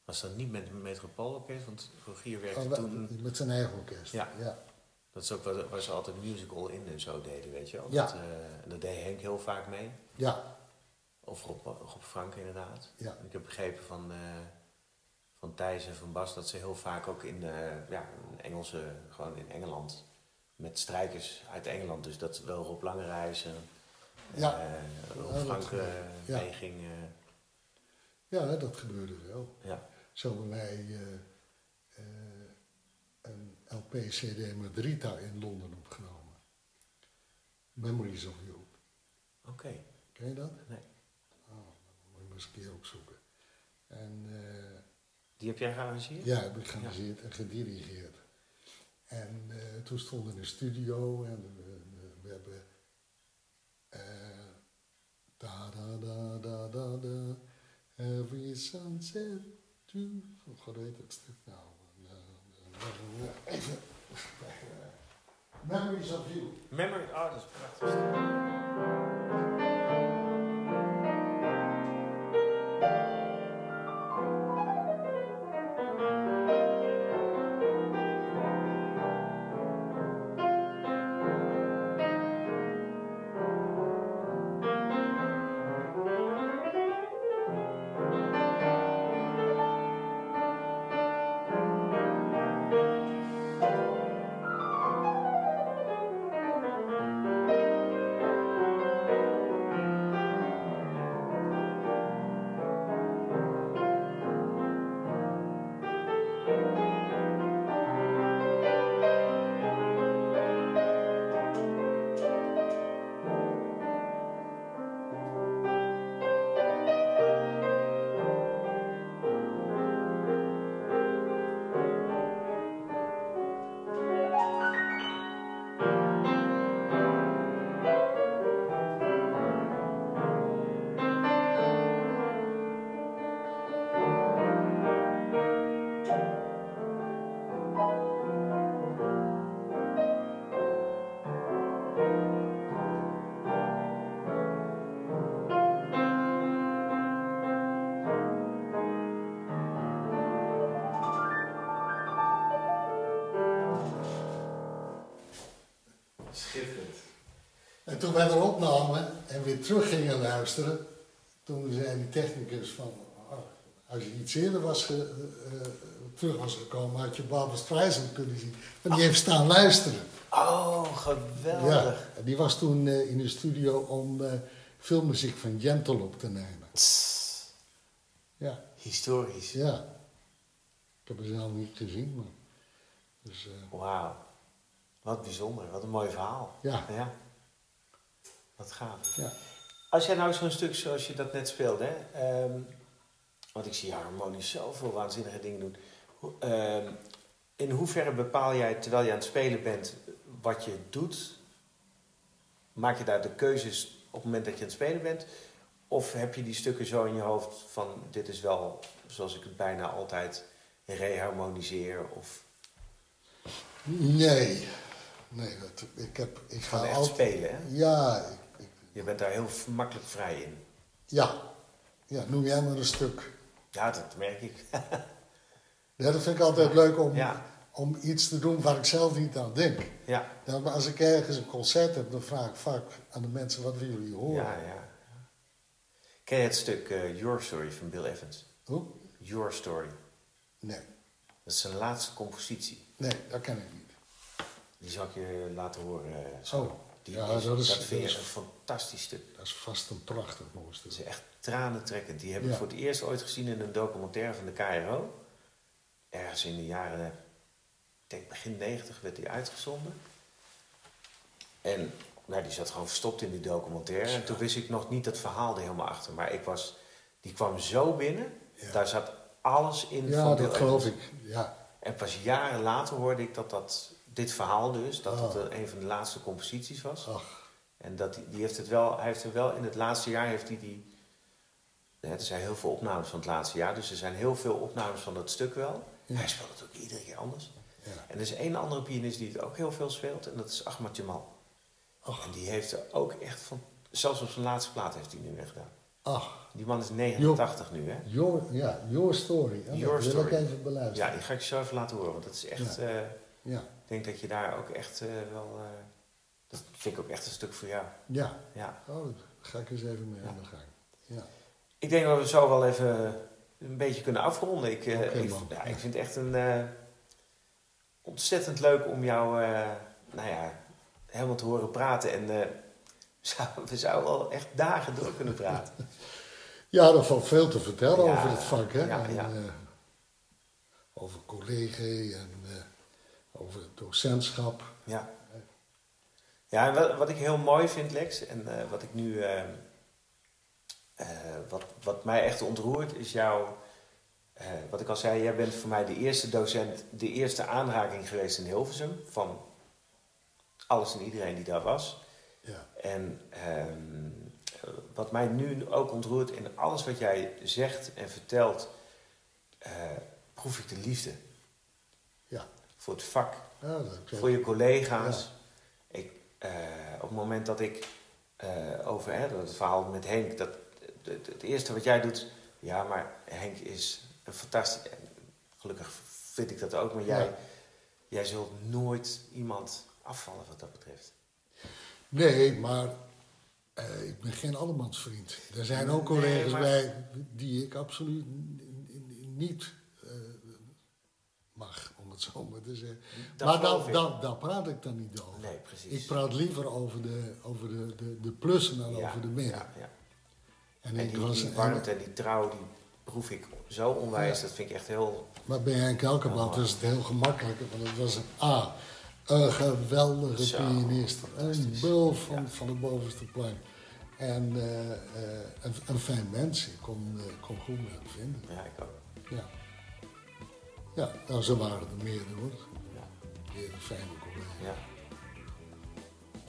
Was dan niet met Metropoolorkest, want Rogier werkte Oh, toen... met zijn eigen orkest. Ja. ja. Dat is ook waar, waar ze altijd musical in en zo deden, weet je wel. Ja. Dat, eh, dat deed Henk heel vaak mee. ja. Of Rob, Rob Franken inderdaad. Ja. Ik heb begrepen van, eh, van Thijs en van Bas dat ze heel vaak ook in, eh, ja, in Engelse, gewoon in Engeland, met strijkers uit Engeland. Dus dat wel Rob Langerijs en Ja. eh, Rob Ja, dat- Franken ja. meeging. eh, Ja, dat gebeurde wel. ja. Zo hebben wij eh, eh, een LP-CD met Rita in Londen opgenomen. Memories of You. Oké, Ken je dat? nee. Oh, dat moet je maar eens een keer opzoeken. En eh, Die heb jij gearrangeerd? ja, heb ik gearrangeerd en gedirigeerd. En eh, toen stonden we in de studio en we, we- hebben... eh, da da da da da da Every sunset to... Oh, God weet het stuk nou. Even... Memories of You. Memory, oh, dat is een prachtig. Toen wij erop namen en weer terug gingen luisteren, toen zei die technicus van, ah, als je iets eerder was ge- eh, eh, terug was gekomen, had je Barbara Streisand kunnen zien. En die heeft staan luisteren. Oh, geweldig. Ja, en die was toen eh, in de studio om filmmuziek van Gentle op te nemen. Tss, Ja, historisch. ja. Ik heb het zelf niet gezien, maar... Dus, Wauw. Wat bijzonder. Wat een mooi verhaal. Ja. ja. Wat gaaf. ja. Als jij nou zo'n stuk zoals je dat net speelde, hè, ehm, want ik zie harmonisch zoveel waanzinnige dingen doen. Ehm, in hoeverre bepaal jij, terwijl je aan het spelen bent, wat je doet? Maak je daar de keuzes op het moment dat je aan het spelen bent? Of heb je die stukken zo in je hoofd van dit is wel zoals ik het bijna altijd reharmoniseer? Of Nee, nee, dat, ik heb... Ik ga altijd... spelen, hè? Ja, ik- Je bent daar heel makkelijk vrij in. ja. Ja, noem jij maar een stuk. Ja, dat merk ik. *laughs* Ja, dat vind ik altijd leuk om, Ja. om iets te doen waar ik zelf niet aan denk. Ja, Ja, maar als ik ergens een concert heb, dan vraag ik vaak aan de mensen wat willen jullie horen. ja, ja. Ken je het stuk eh, Your Story van Bill Evans? Hoe? Your Story. Nee, Dat is zijn laatste compositie. nee, dat ken ik niet. Die zal ik je laten horen. eh, zo. Oh, Die ja, is, dat is- dat is- een fantastisch stuk. Dat is vast een prachtig mooi Dat stuk. is echt tranentrekkend. Die heb ik Ja. voor het eerst ooit gezien in een documentaire van de KRO. Ergens in de jaren, ik denk begin 90 werd die uitgezonden. En nou, die zat gewoon verstopt in die documentaire. En toen wist ik nog niet het verhaal er helemaal achter. Maar ik was, die kwam zo binnen. Ja. Daar zat alles in Ja, van dat geloof ik. Ja, En pas jaren later hoorde ik dat, dat dit verhaal dus, dat Oh. het eh, een van de laatste composities was. ach, En dat die, die heeft het wel, hij heeft er wel in het laatste jaar heeft hij die. hè, Er zijn heel veel opnames van het laatste jaar, dus er zijn heel veel opnames van dat stuk wel. Ja. Hij speelt het ook iedere keer anders. ja. En er is één andere pianist die het ook heel veel speelt, en dat is Ahmad Jamal. Ach, En die heeft er ook echt van, zelfs op zijn laatste plaat heeft hij nu weer gedaan. ach. Die man is 89 nu, hè? Your, ja, your story. hè, Your dat wil ik even beluisteren. Ja, die ga ik je zo even laten horen, want dat is echt. Ja. eh, Ja, denk dat je daar ook echt eh, wel. eh, dat vind ik ook echt een stuk voor jou. ja. Ja. Oh, daar ga ik eens even mee aan de gang. Ja. Ik denk dat we zo wel even een beetje kunnen afronden. Ik, eh, Oké, ik, ja, ik vind het echt een ontzettend leuk om jou, nou ja, helemaal te horen praten. En we zouden- we zouden wel echt dagen door kunnen praten. *laughs* Ja, er valt veel te vertellen Ja, over het vak, hè? ja, En, ja. over collega en over het docentschap. Ja. Ja, en wat, wat ik heel mooi vind, Lex, en eh, wat ik nu, eh, eh, wat, wat mij echt ontroert, is jouw, wat ik al zei, jij bent voor mij de eerste docent, de eerste aanraking geweest in Hilversum, van alles en iedereen die daar was. Ja, En ehm, wat mij nu ook ontroert in alles wat jij zegt en vertelt, proef ik de liefde. Voor het vak, ja dat voor je collega's. Ik, eh, op het moment dat ik eh, over hè, het verhaal met Henk, dat, het, het eerste wat jij doet, ja, maar Henk is een fantastisch. Gelukkig vind ik dat ook, maar jij, Ja. jij zult nooit iemand afvallen wat dat betreft. Nee, maar eh, ik ben geen allemansvriend. Er zijn ook Nee, collega's maar- bij die ik absoluut niet mag, het zo maar te zeggen. Dat maar daar, praat ik dan niet over. Nee, precies. Ik praat liever over de, over de, de, de plussen dan Ja, over de minnen. Ja, ja. En, die, was, die en- warmte en die trouw, die proef ik zo onwijs. Dat vind ik echt heel... Maar bij Henk Elkeband is het heel gemakkelijk, want het was een A. Een geweldige Zo, pianist. Een bul van, van de bovenste plank. En eh, eh, een, een fijn mens. Ik kon, eh, kon goed met hem vinden. Ja, ik ook. Ja, ja nou, zo waren er meerdere hoor. Ja. Fijne collega's. Ja.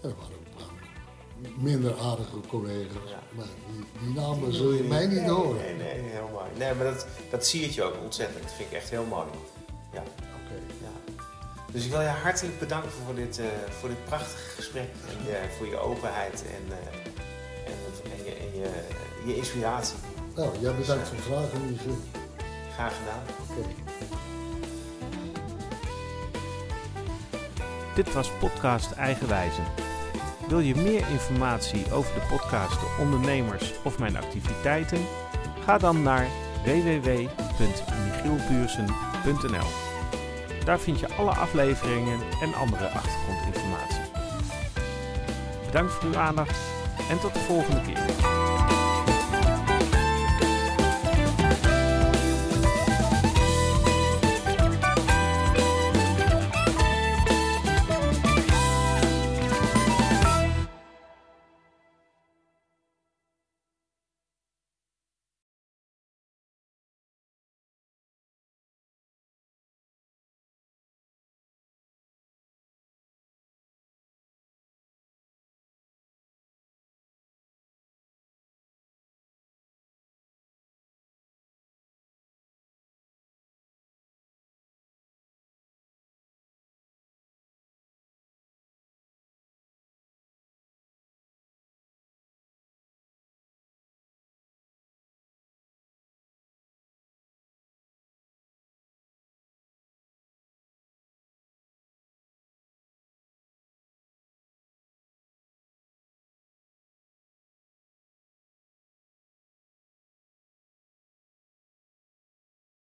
En er waren ook minder aardige collega's. Ja. Maar die, die namen zul je mij niet horen. Nee, nee, heel mooi. Nee, maar dat, dat zie je ook ontzettend. Dat vind ik echt heel mooi. Ja, Oké. ja. Dus ik wil je hartelijk bedanken voor dit, eh, voor dit prachtige gesprek. En voor je openheid en, eh, en, en, je, en je, je inspiratie. Nou, jij bedankt voor de vragen. Graag gedaan. Oké. Dit was podcast Eigenwijze. Wil je meer informatie over de podcast De Ondernemers of mijn activiteiten? Ga dan naar www.michielbuursen.nl. Daar vind je alle afleveringen en andere achtergrondinformatie. Bedankt voor uw aandacht en tot de volgende keer.